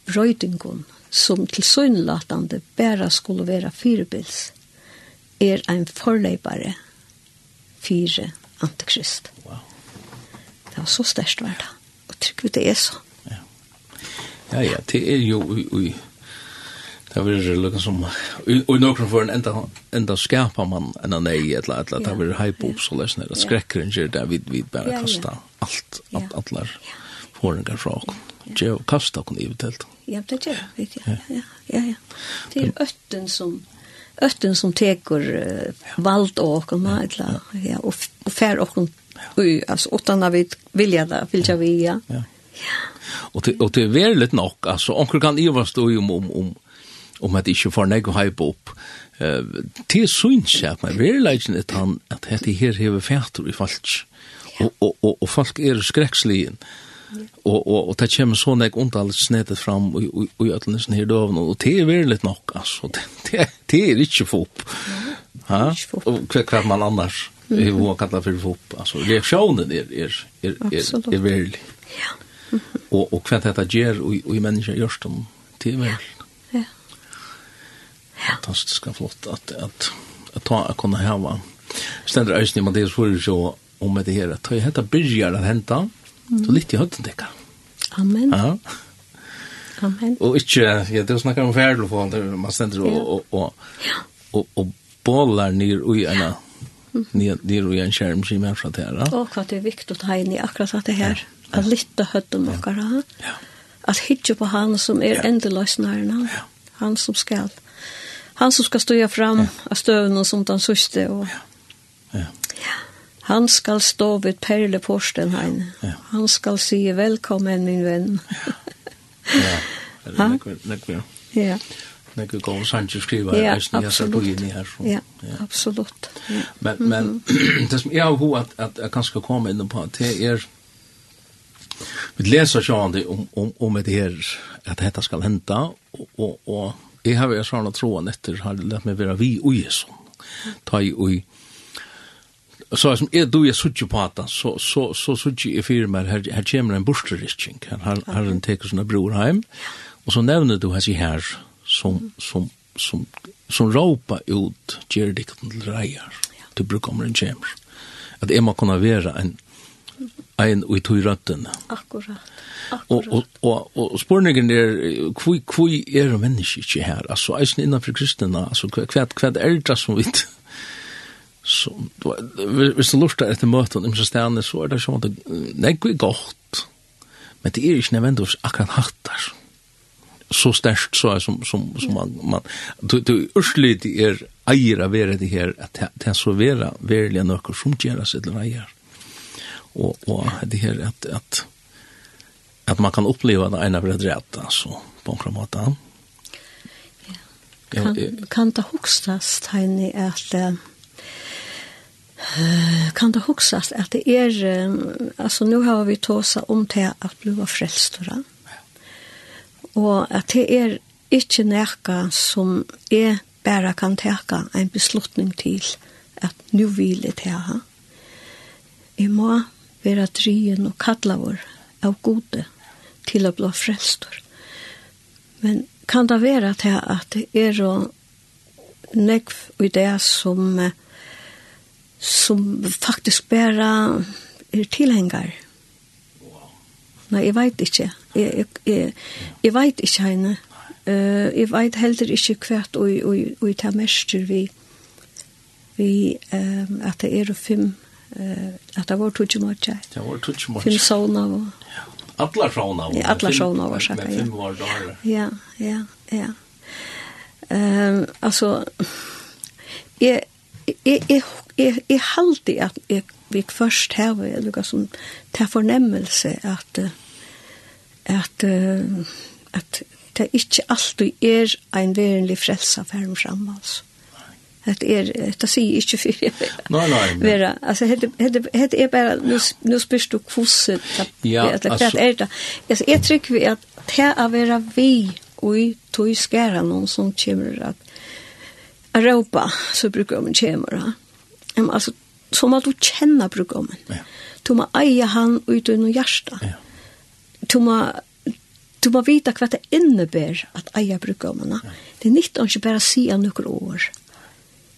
brøydingon som til søgnlatande bare skulle være firebils er ein forløpare fire antikrist. Wow. Det var så størst var det. Og trykker det er så. Ja, ja, ja det er jo ui, ui. Det var lukka som og nokre for en enda enda skapa man enn an ei et lat lat det var hype up så lesnar det skrekker en der vid vid bara kasta alt alt allar från fra ok. Jo kasta kun i betalt. Ja, det gör det. Ja, ja, ja. Det er øtten som ötten som teker uh, vald och och man ja. ja och och fär och ja. alltså utan att vi vilja där vilja vi ja. Ja. Och det och det är väldigt nog alltså onkel kan ju vad stå om om om om att inte för något hype upp. Eh till syns jag men verkligen att han att det här har färt i falsk. Och och och folk är skräcksligen. Eh Og, og, og det kommer sånn jeg ondallet snedet fram og og og i sånn her døven, og det er veldig nok, altså. Det, det, det er ikke fop. Ja, og hva, hva man annars mm. er kalla for fop. Altså, reaksjonen er, er, er, er, er veldig. Ja. og, og hva dette gjør, og, og i mennesker gjørs dem, det er veldig. Ja. Fantastisk og flott at, at, at ta å kunne hava. Stendur æsni, man det er så om det her, at ta hetta byrjar at henta, mm Så litt i høtten dekka. Amen. Ja. Amen. Og ikke, ja, det snakker om ferdel det er man stender og, og, og, og, og bollar nir ui ena, nir, nir ui en skjerm som er fra det her. Og hva det er viktig å ta inn i akkurat det her, at lytte høtten dere, ja. at hitje på han som er ja. endeløsnæren, han som skal, han som skal stå fram av støvnen som den sørste, og ja. ja. Han skal stå vid perleporsten, hein. Ja. Han skal si velkommen, min venn. ja, det er nekve, ja. Ja. Nekve gav Sanchez skriver ja, jeg ser på inn i her. Ja, absolutt. Men, men det som jeg har hod at, at jeg kan skal komme inn på, det er, vi leser sjående om, om, om det her, at dette skal hente, og, og, og jeg har vært sånn at troen etter, har lett meg være vi og Jesus. Ta i og så som är då jag suttje på att så så så suttje i firma här här kommer en borsterrisking han har har en tekus när bror hem och så nämner du hans i här som som som som ropa ut Gerdikten till Rejar till Brukomren Chamber att Emma kunna vara en ein og tog røtten. Akkurat. Og, og, og, og spørningen er, hvor er mennesker ikke her? Altså, eisen innenfor kristna, altså, hva, hva er det som vi Så hvis du lurtar etter møten i stedene, så er det som at det er godt, men det er ikke nødvendigvis akkurat hattar. Så størst så er som, som, som man, man du, du urslit er eier av vera det her, at det er så vera verilige nøkker som gjør seg til eier. Og, og det her at, at, at man kan oppleva det ena av rätt alltså på en kram måte. Ja. Kan, kan det hokstast, Heini, at uh, kan det huxas att det är um, alltså nu har vi tåsa om till att bli frälstora. Och att det är inte närka som är bara kan täcka en beslutning till att nu vill det här. Jag må vara drien och kalla vår av gode till att bli frälstor. Men kan det vara att det är nekv i det som som faktisk bare er tilhenger. Nei, jeg vet ikke. Jeg, jeg, jeg, jeg vet ikke henne. Uh, jeg vet heller ikke hvert og, og, og jeg tar mester vi, vi um, at det er fem uh, at det var tutsi måtje. Det var tutsi måtje. Fem sånne Og... Ja. Atla sauna. Ja, atla sauna var sagt. Men fem var dårlig. Ja, ja, ja. Um, altså, jeg, jeg, jeg, jeg jeg, jeg halte at jeg vi først har lukka som ta fornemmelse at at at det ikke alltid er en verenlig frelsa færum fram, altså. Det er, det sier ikke for jeg Nei, nei, Men... Vera, altså, det det, det er bare, nu spørs du kvose, ja, altså, er det. Altså, jeg tror vi at det er å være vi og i tog skæra noen som kommer at Europa, så bruker man kommer, ja um, altså, så må du kjenne brukkommen. Ja. Du må eie han ut i noe hjertet. Ja. Du må du må vite hva det innebär at eie brukkommen. Ja. Det er nytt å ikke bare si av noen år.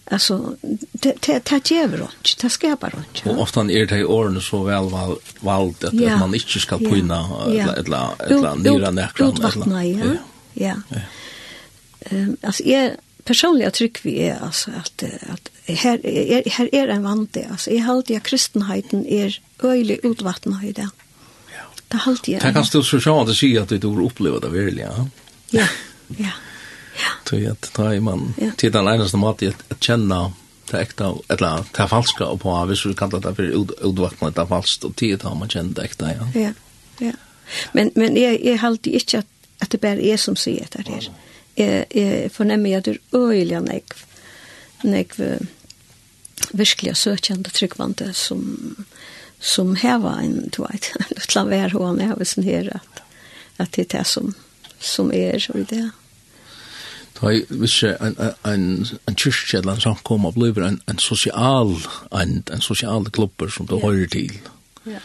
Altså, det det det ger ikke, Det skapar ikke. Og ofta er det i årene så vel val valt att ja. man inte ska pina eller eller eller nira näkran eller. Ja. Ja. Ehm alltså är personliga tryck vi är alltså at, at her, er, her er en vante. Altså, jeg halte at kristenheten er øyelig utvattnet i det. Ja. Det halte jeg. Det kan stå så sjå at si at du opplever det virkelig, ja? Ja, ja. Ja. At da er man ja. til den eneste måten at kjenne det ekta, eller det falska og på, hvis du kallar det for utvattnet det falskt, og tid har man kjent det ekta, ja. Ja, ja. Men, men jeg, jeg halte ikke at, at det bare er som sier det her. Jeg, jeg fornemmer at det er øyelig nekv, nekv, virkelig søkjende tryggvante som som häva en du vet lilla vär hon hånd hos den her, at, at det er det som som er så det Da Ta visst en en en kyrkje eller en kom og blir en en sosial, en en sosial klubber som du då hører til. Ja.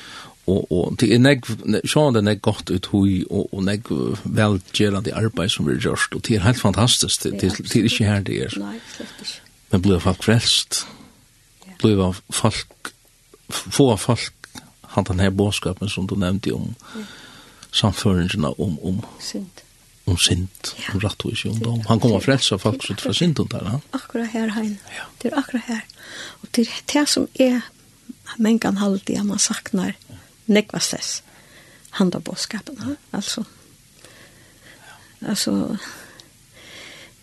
Og, og det er nek, sånn sjående nek godt ut hui, og, og nek velgerande arbeid som blir gjørst, og det er helt fantastisk, det, det, det er ikke her det er. Nei, slett ikke. Men blir folk frelst. Ja uppleva folk, få folk han den här bådskapen som du nämnde om mm. om, om synd om synd, ja. om rattvis ungdom. Han kommer att frälsa folk ut från synden där. Ja? Akkurat her, Hein. Ja. Det är akkurat her. Och det är det som är mänkan halde att man saknar ja. handa boskapen Ja. Alltså, ja. alltså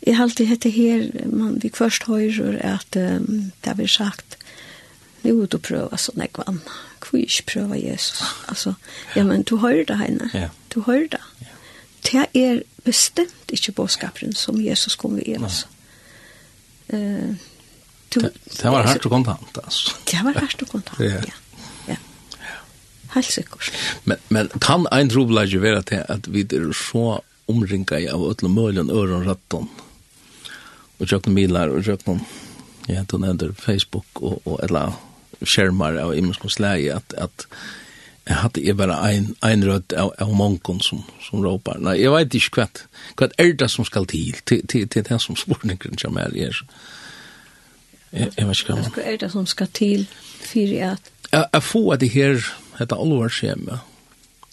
Jeg har hette her, man, vi først høyrer at um, det har vi sagt, nu du prøver så nekk vann. Hvor ikke prøver Jesus? Altså, ja, men du hører det, henne. Ja. Du hører det. Det er bestemt ikke bådskaperen som Jesus kom ved oss. Uh, du, det, det var hardt og kontant, altså. Det var hardt og kontant, ja. ja. ja. Helt sikkert. Men, men kan ein trobelage være til at vi er så omringa av ötla möljan öron ratton och tjøkken milar och tjøkken, ja, du nämnde Facebook och, och eller skjermar av immenskons läge at, at jeg hadde jeg bare ein, ein rød av, av mongon som som råpar. Nei, jeg vet ikke hva, hva er det som skal til, til, til, til det som spårningen som er är. Jeg vet ikke inte. Hva er det som skal til, till at? Jeg, jeg få det her, dette alvarskjemme,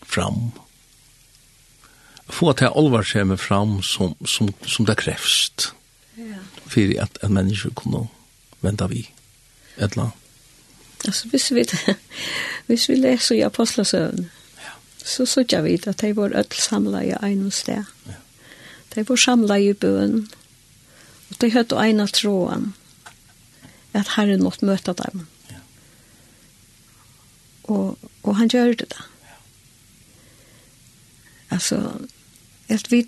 fram. Jeg Få det alvarskjemme fram som som som det krevst. Ja. För at, at mennesker kunne vente vi. Ett land. Altså, hvis vi, hvis vi leser i apostlasøvn, ja. så sørger vi at de var ødel samlet i en sted. Ja. De var samlet i bøen, og de hørte en av tråden, at Herren måtte møte dem. Ja. Og, og han gjør det da. Ja. Altså, at vi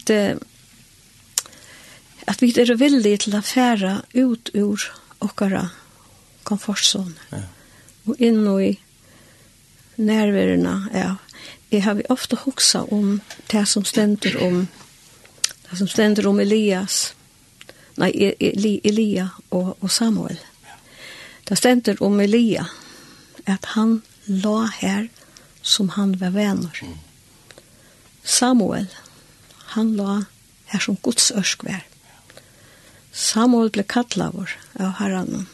at vi er villige til å fære ut ur okkara komfortzoner. Ja og inn og i nærværende ja. Jeg har vi ofte hoksa om det som stender om det som stender om Elias nei, Eli, Elia og, og Samuel. Det stender om Elia at han la her som han var venner Samuel han la her som Guds ørsk var. Samuel ble kattlavur av herren.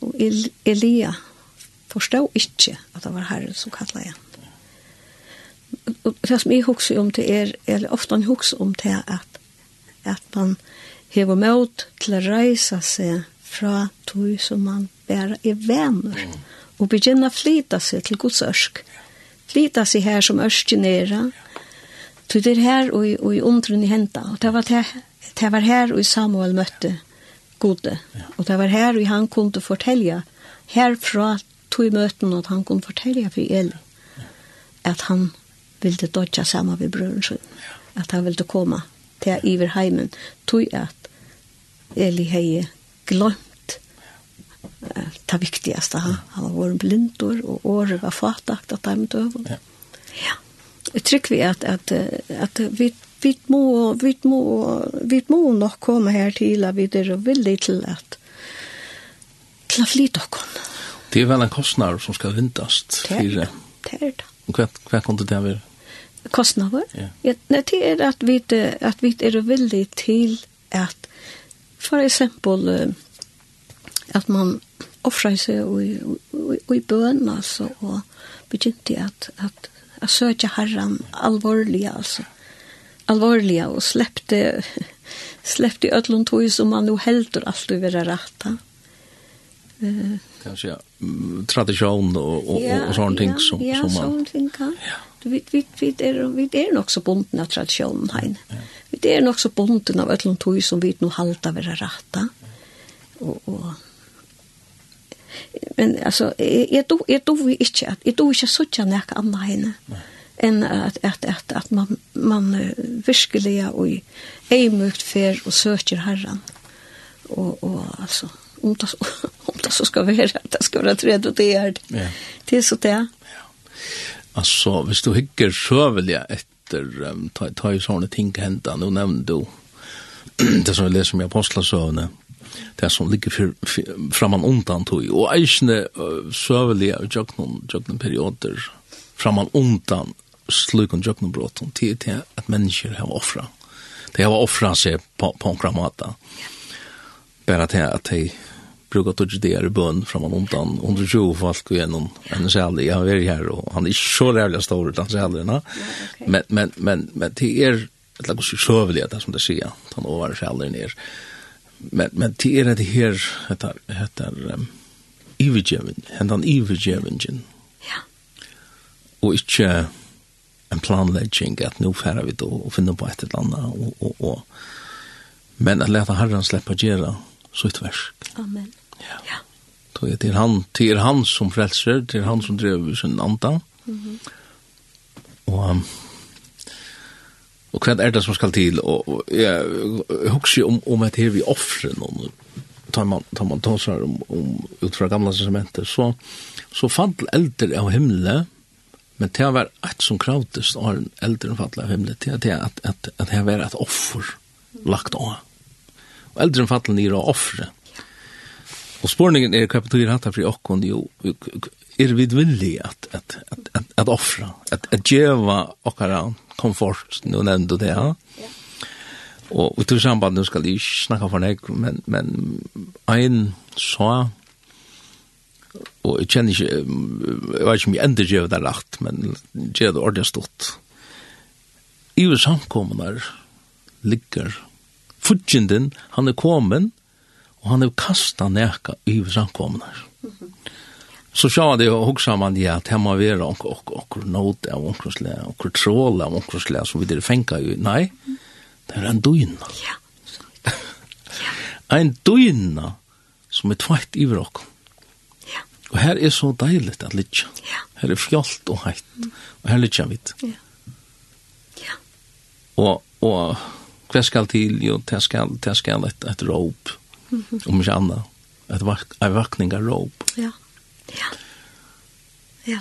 Og Elia forstod ikke at det var Herren som kallet igjen. Og det som jeg husker om til er, eller ofte han husker om det, at, at man hever mot til å reise seg fra tog som man bare er venner, og begynne å flyte seg til Guds ørsk. Flyte seg her som ørsken er, Så det er her og, og i undren i henta, og det var, det, det var her og Samuel møtte gode, og det var her og han kunne fortelle herfra tog i møten at han kunne fortelle for Eli at han ville dodja sammen med brøren sin. At han ville komme til Iver heimen. Tog at Eli hei glemt uh, det viktigaste. Han, han var vært blindor, og året var fatakt at de døven. Ja. ja. Jeg tror vi at, at, at, at vi vi må vi må vi må nok komme her til at vi er villige til at til å flytte oss. Det är vel en kostnad som ska vintas till det. Det Er det. Vad vad kunde det vara? Kostnader? Ja. ja det är att vi att vi är villiga till att för exempel att man offrar sig och i, i, i bøn altså, og begynte att at, att søke Herren allvarliga alltså allvarliga och släppte släppte öllon tog som man nu helt och allt över rätta. Eh kanske säga tradition och och ja, och sånt ting som ja, som man sånt ting kan. Ja. vi vi vi är vi är nog så bundna av traditionen här Ja. Vi är nog så bundna av allt tog som vi nu halta vara rätta. Och och men alltså jag då jag då vi inte att jag då inte så tjän näka andra henne. En att att att att man man verkligen och är mycket för och söker Herren. Och och alltså om det, om det så skal være, at det skal være tredje og det er det. Ja. Det er så det. Ja. Alltså, hvis du hygger så etter, um, ta, ta ju sånne ting hända. nå nevner du det som vi leser om i apostlasövne det som ligger fyr, fyr, framan undan tog og eisne uh, og jöknon jöknon perioder framan undan slukon jöknon brotten till, til at mennesker har offra de har offra seg på, på en kramata yeah bara til at de brukar tog det i bøn fra man omtann, og hun tror folk gjennom en særlig, jeg har vært her, og han er ikke så rævlig stor utan særlig, no? men, men, men, men det er et lag hos sjøvelig, det som det sier, han over særlig ned, men, men det er det her, heter, heter um, ivigjeven, hentan ivigjeven, ja. og ikke en planlegging at nå færer vi då og finner på et eller annet, og, og, og, men at leta herren slippe gjøre det, sitt versk. Amen. Ja. ja. Det han, det är han som frälser, det är han som driver sin anda. Mm -hmm. Og og hva er det som skal til? Og, og jeg, jeg husker om, om at her vi offrer noen, tar man, tar man tåsar om, om ut fra gamla testamentet så, så fall eldre av himmelen, men det var ett som kravdes av eldre fadl av himmelen, det er at, at, at, at var et offer lagt av. Mm og eldre fattelen er å offre. Og spårningen er hva betyr hatt for okkon, jo, er vi villige at, at, at, at, at offre, at, at djeva okkara komfort, nå nevnte det, ja. Og vi tror samband, nå skal jeg ikke snakke for deg, men, men en sa, og jeg kjenner ikke, jeg vet ikke om jeg enda djeva det rett, men djeva det ordentlig stort. I samkommunar ligger futjenden, han er kommet, og han er kastet nærka i samkommende. Mm -hmm. Så sjá det og hugsa man ja, at her vera og og og not av onkrosle og kontroll av onkrosle så vi det fenka jo. Nei. Det er en duinna. Ja. en duinna som er tvætt i vrok. Ja. Og her er så deiligt at litja. Ja. Her er fjolt og heitt. Og her litja vit. Ja. Ja. Og og hva skal til, jo, det skal, det skal et, et råp, om ikke annet, et vak, vakning av råp. Ja, ja, ja.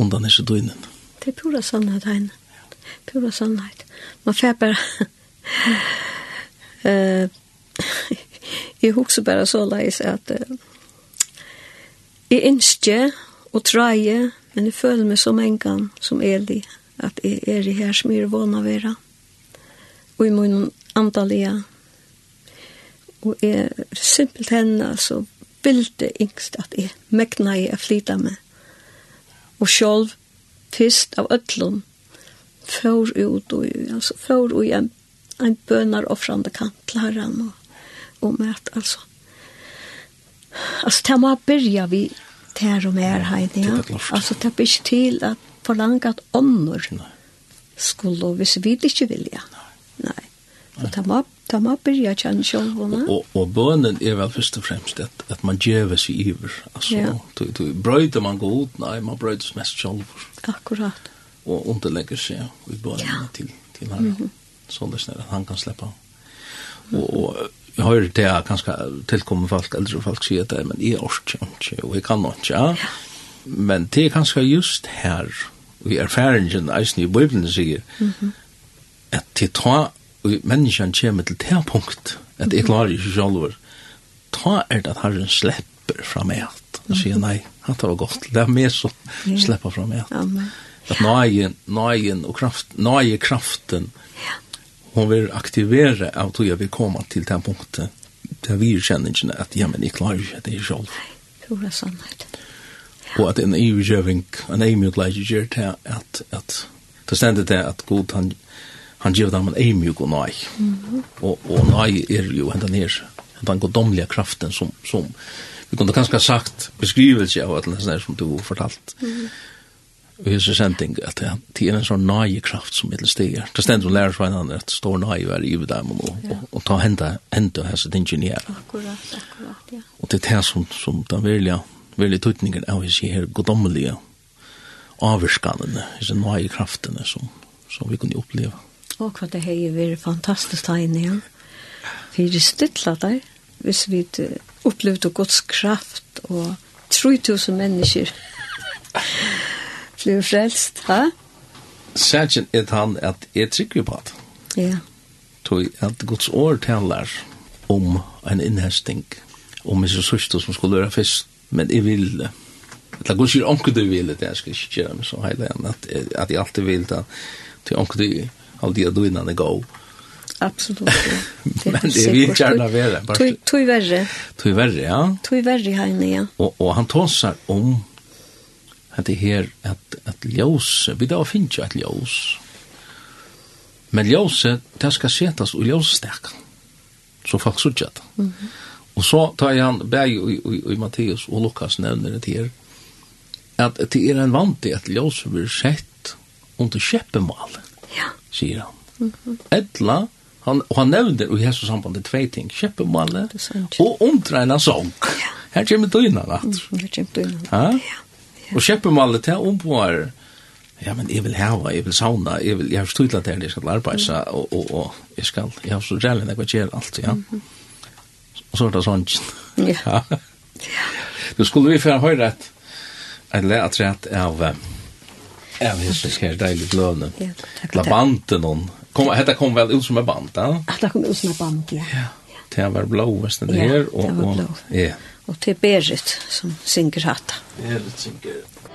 Undan er så døgnet. Det er pura sannhet, Heine. Pura sannhet. Man får bare... uh, jeg husker bare så leis at uh, jeg ønsker og treie, men jeg føler meg som en gang, som Eli, at jeg er i her som jeg er vana vera og i min andalige. Og jeg simpelt henne, altså, bilde yngst at jeg mekna jeg å flyta med. Og sjolv, fyrst av ødlom, fjør ut og, altså, fjør og en, en bønar offrande kant til herren og, og mæt, altså. Altså, det må byrja vi ter og mer heini, ja. Altså, det blir ikke til at forlange at ånder skulle, hvis vi ikke vilja. Nei. Så ta må, ta må byrja kjenne sjølvene. Og, og og bønnen er vel først og fremst at, at man gjøver seg iver. Altså, ja. du, du brøyder man god, nei, man brøyder mest sjølver. Akkurat. Og underlegger seg i bønnen ja. til, til herre. Mm -hmm. Sånn det at han kan slippe. Og, og jeg hører det er ganske tilkommer folk, eldre folk sier det, men jeg orker ikke, og jeg kan ikke. Ja. Men det er ganske just her, vi i erfaringen, eisen i Bibelen sier, mm -hmm at til ta og menneskene kommer til det punkt, at jeg klarer ikke selv, ta er det at Herren slipper fra meg alt. Han sier, nei, han tar det godt, det er mer som slipper fra meg alt. At nøyen, nøyen og kraft, nøye kraften, hon vil aktivere av tog jeg vil komme til det punktet, der vi kjenner ikke at ja, men jeg klarer ikke det selv. Nei, tror jeg sånn er. Og at en ivergjøving, en eimutleik gjør til at, at det stendet det at god han han gjør dem en ymjuk og nøy. Og, og nøy er jo hentan her, hentan godomlige kraften som, som vi kunne kanskje ha sagt beskrivelse av alt det som du fortalt. Mm. Og hese sending, at det er en sånn nøye kraft som middel stiger. Det stender hun lærer svein andre, at står nøye er i dem og, og, og ta henda, henda hese ingenier. Akkurat, akkurat, ja. Og det er det som, som den virlige, virlige tøytningen av hese her godomlige avvirkanene, hese nøye kraftene som, som vi kunne oppleva. Mm. Og hva det hei er fantastisk da inne igjen. Vi er stytla der, hvis vi opplevde Guds kraft og 3000 mennesker blir frelst, ha? Sætjen er han at jeg trykker på det. Ja. Tog at Guds år taler om en innhesting, om en sørste som skulle gjøre først, men jeg vil det. Det går ikke omkring du vil det, jeg skal ikke gjøre meg så heilig, at, at jeg alltid vil det, til omkring du all de aduinene gå. Absolutt. Det men det vil gärna vara. Tui tui verre. Tui verre, ja. Tui värre här ja. Och och han talar om att det her, att att ljus, vi då finner ju att ljus. Men ljuset, det ska sättas och ljusstärka. Så folk såg det. Mm. Och så tar han Berg och, och, och, och Matteus och Lukas nevner det her, Att det är en vant til at ljus blir sett under käppemål. Ja sier han. Mm -hmm. Etla, han, og han nevner i hese sambandet tvei ting, kjøpemale og omtreina sång. Ja. Her kommer døgna, da. Mm, her kommer døgna, ja. ja. Og kjøpemale til omboer, ja, men jeg vil hava, jeg vil sauna, jeg, vil, jeg har stått at jeg skal arbeidsa, mm. og, og, og jeg skal, jeg har så rærlig jeg vil gjøre alt, ja. Mm -hmm. Og så er det sånn. Ja. ja. Du skulle vi få høre et, et leatrett av... Uh, Ja, det är så här dejligt lövne. Ja, takk Lavanten hon. Kom, hetta kom vel ut som en band, ja? Ja, det kom ut som en band, ja. Ja, det var blåast den här. Ja, det var blå. Ja. Og til Berit som synger hatta. Berit synger hatta.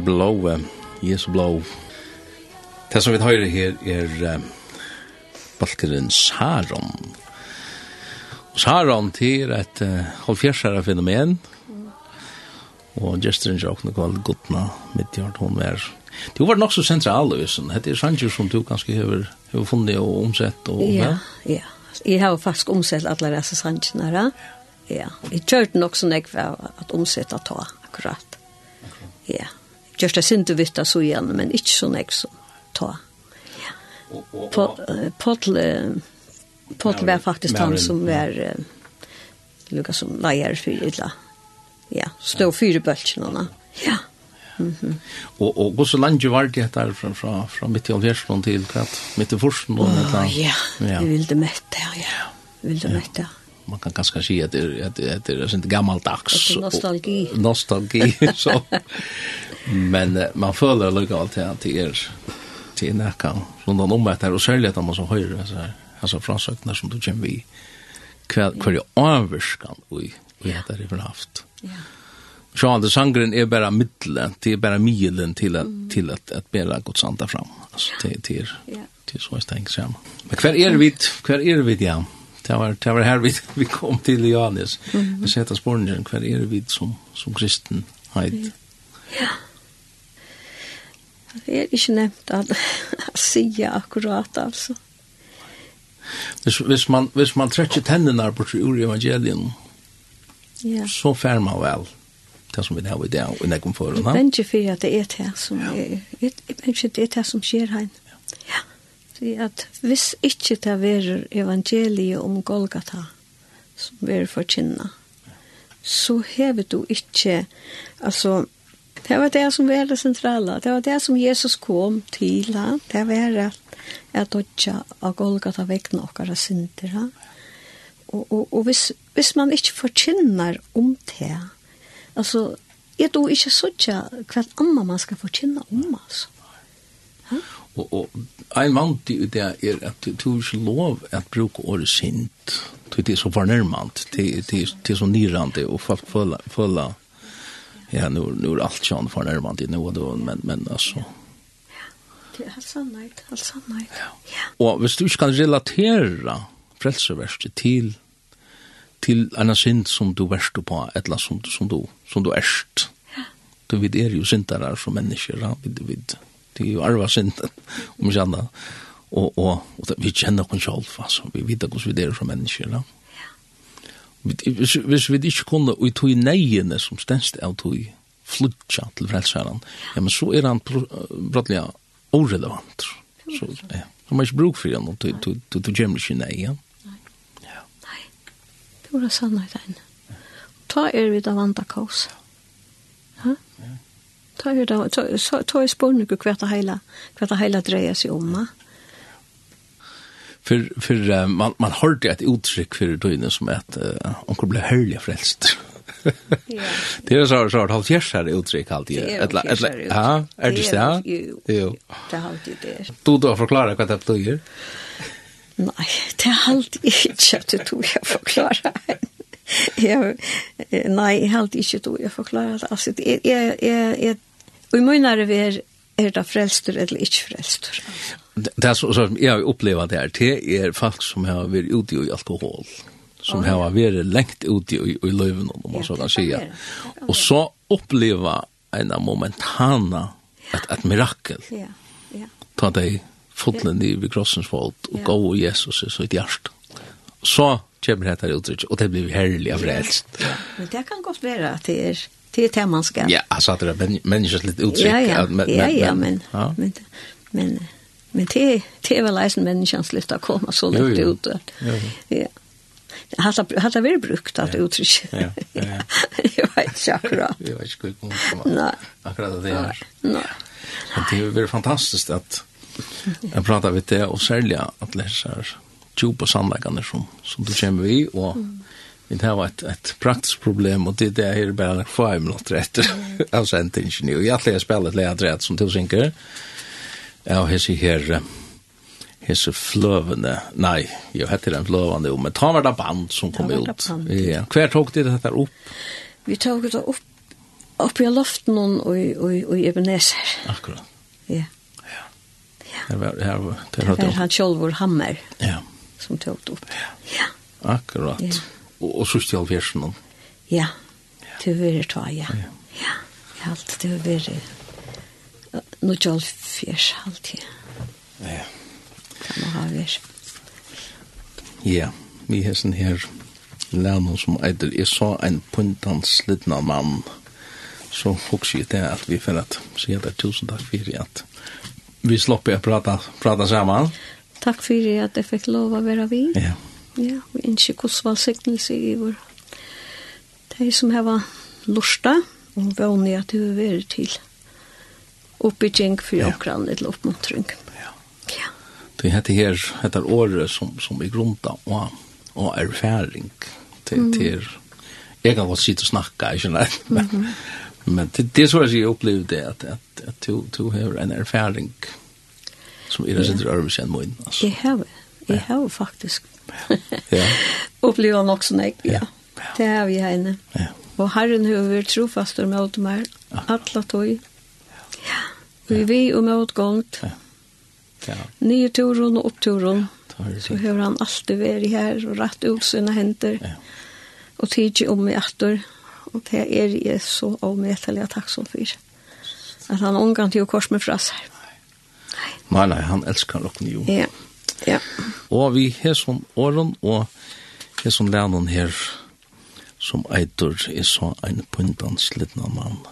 er blå, Jesu blå. Det som vi hører her er uh, Balkeren Saron. Saron til et uh, halvfjersere fenomen, og gesteren til åkne kall godna mitt hjart hon er det var nok så sentral visen det er sanger som du ganske har, har funnet og omsett og ja, ja, jeg har faktisk omsett alle disse sangerne ja, ja. jeg kjørte nok så nekve at omsett at ta akkurat. Ja gjørst det sinte vitt av så igjen, men ikke sånn jeg som ta. Ja. Potl, Potl var faktisk han som var lukka som leier for illa. Ja, stå fire bølgene. Ja. Mm. Og og hvor så lenge var det der fra fra fra midt i Alversland til kvart mitt i Forsen og oh, ja. ja. Vi ville møte ja. Vi ville møte. Ja man kan kanske säga att det att det, att det är sånt gammaldags nostalgi och, nostalgi så men man följer lugnt allt här till er till näka som de omvänt här och säljer dem som höjer så här alltså fransöknar som du känner vi kvar kvar avskan oj vi heter det för haft ja Så det sangren är bara middelen, det är bara milen till att mm. till att att bära gott anda fram. Alltså det till, det är så jag tänker så. Men kvar är vi, kvar är vi ja det var, det var här vi, vi kom till Johannes. Mm -hmm. Vi setter spørningen hver er vi som, som kristenheit. Ja. ja. Det er ikke nevnt at sige akkurat, altså. Hvis, hvis, man, hvis man trekker tennene på ur evangelien, ja. så fær man vel det som vi har i dag, og nekken for henne. Jeg vet ikke for at det er det som, ja. jeg, jeg, jeg, det er det som skjer her. Vi at hvis ikke det er evangeliet om Golgata som vi forkynna, så hever du ikke, altså, det var det som var det sentrale, det var det som Jesus kom til, ha? det var at at dodja av Golgata vekna okkara synder, ha? og, og, og hvis, hvis man ikke forkynner om det, altså, jeg tror ikke sånn hva annet man skal forkynne om, altså. Ha? Og, og ein vant i det er at du ikke lov at bruke året sint. Det er så fornærmant, det er så nyrande, og folk føler, ja, nu, nu er alt sånn fornærmant i noe, men, men altså, Det er sannhet, all sannhet. Ja. Og hvis du ikke kan relatera frelseverset til til en synd som du verst på, et eller som, som, du, som du erst, ja. du vet er jo syndere som mennesker, ja, vid, vid, til å arve synden, om ikke annet. Og, og, og vi kjenner oss selv, altså. Vi vet hvordan vi er som mennesker, da. Hvis, hvis vi ikke kunne, og i tog neiene som stendst av tog flutja til frelseren, ja, men så er han brattelig orelevant. Så, ja. Så man ikke bruk for han, og du gjemmer ikke nei, ja. Nei. Det var sannhet enn. Ta er vi da vant av kaos. Ja. Ta er det, ta, ta er spørnig hva det hele, hva det hele dreier seg om. For, for uh, man, man hørte et uttrykk for døgnet som at uh, onkel ble høylig frelst. Ja. Det er så så halvt jærsar uttrykk alltid. Etla etla ja, er det ja? Jo. Det har det. Du då forklara hva det betyr? Nei, det er alltid ikke at du jeg forklara. Ja, nei, helt ikke du jeg forklara det. Altså, jeg, jeg, jeg, Og i munnare vi er, er det frelster eller ikke frelstur. Det er så, så jeg har opplevd det her, det er folk som har vært ute i alkohol, som har vært lengt ute i, i løven, om man så kan sige. Og så oppleva en momentana et, et mirakel. Ja, ja. Ta deg fotlen i ved krossens folk, og gå og Jesus i sitt hjerte. Så kommer dette uttrykk, og det blir herlig av frelst. Men det kan godt være at det er det är det man ska. Ja, alltså att det är människors lite utsikt. Ja, ja, men, ja, ja, men, ja. men, men, men det, det är väl en människans lyft att komma så lite jo, jo. ut. Jo, jo. Ja. Har har det varit brukt att uttrycka. Ja. Ja. Jag vet inte akkurat. Jag vet inte hur Nej. Akkurat det är. Nej. Det är väl fantastiskt att jag pratar vid det och sälja att läsa djupa sannleikene som, som du kommer i, og mm vi har et, et praktisk problem og det det er bare fem minutter etter av sentingen jeg jag läser spelet lägger rätt som till synker ja här ser her här så flövande nej jag heter den flövande jo, men ta var det band som kom ut. ja. Hver tok det dette opp? vi tok det opp, opp i luften og, og, og, i Ebenezer. Akkurat. Ja. Ja. Ja Her var det var det var han själv hammer ja. som tok det opp. ja. Akkurat. Ja og, og sørst i alversen om. Ja, det var det, ta, ja. Ja, ja alt det var det. Nå til alvers, alt, ja. Ja. Kan man ha vers. Ja, vi har sånn her lærne som eider, jeg sa en puntans puntanslidna mann, så hokser jeg det at vi får at, så jeg der tusen takk for at vi slipper å prata, prata sammen. Takk for at jeg fikk lov å være vi. Ja. Ja, vi ønsker Guds valgsignelse i vår. De som har lusta, og vanlig at du vil være til oppbygging for ja. okran, eller oppmuntring. Ja. ja. Det heter her, heter året som, som er grunda, og, og erfaring til, mm. til jeg kan godt sitte og snakke, ikke nei, men, mm -hmm. men det, det er så jeg opplevde det, at, at, at du, du har en erfaring som er ja. sin rørelse enn min. Altså. Jeg har, jeg har faktisk ja. Opplever nok sånn, jeg, ja. Det er vi henne. Ja. Og Herren har vært trofastor med åt meg, alle tog. Ja. Vi vi og med åt gongt. Ja. Ja. Nye turen og oppturen. Så har han alltid vært her og rett ut sine hender. Ja. Og tidlig om i åter. Og det er jeg så avmettelig tack som för. At han omgang til å kors med fraser. Nei. Nei, nei, han älskar nok jo. Ja. Ja. Og vi har som åren, og har som læren her, som eitur er så en pundan slidna mann.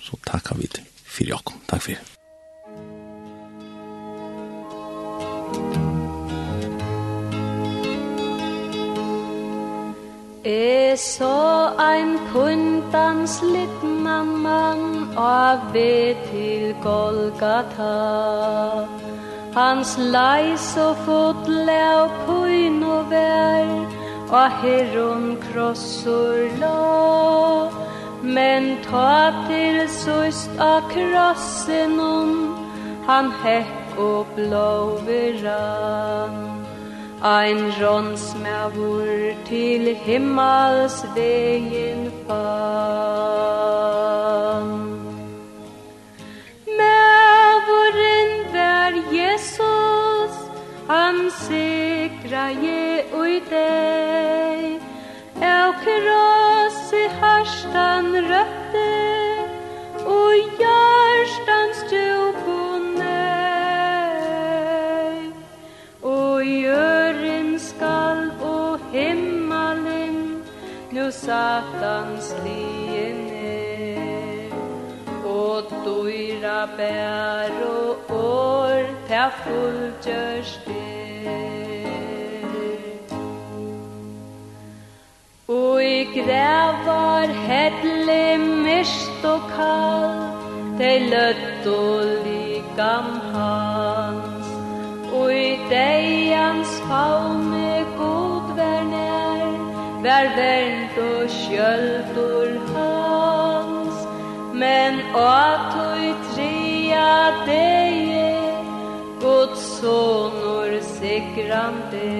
Så takk vi til for jakom. Takk for det. Så ein puntans litna mann av ved til Golgata. Hans leis og fotle og poin og vær, og herron krossor la. Men ta til søst av krassen han hekk og blåveran. Ein ronsmavur til himmels vegin fann. är Jesus Han sikra je ui dig Av kross i harstan rötte Och hjärstans djup och nej Och i ören skalv Nu satans liv og døyra bær og år ta fullgjørst Og i grevar hedle mist og kall de løtt og likam hans Og i deians favne god vær nær Vær vernd og skjøld hans men atoi tria deie god sonor sikrande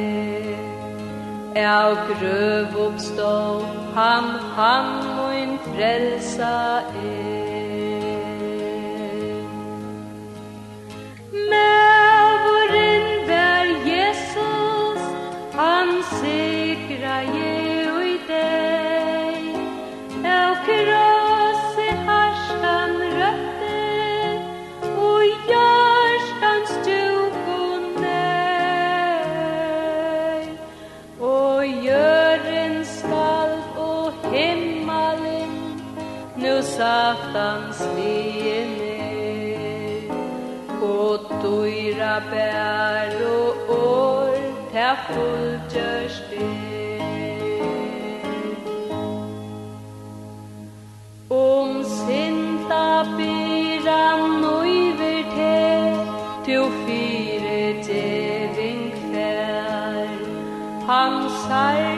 Eo grøv oppstå, han, han og frelsa er. tja bær og år, tja fulltjørst Om sinta byran nøyver te, til fire tjering fær, han sær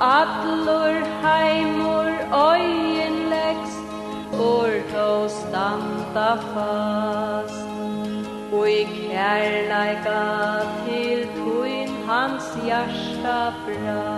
Atlur heimur øyen leks Or to standa fast. Og i kærleika til tuin hans hjärsta brast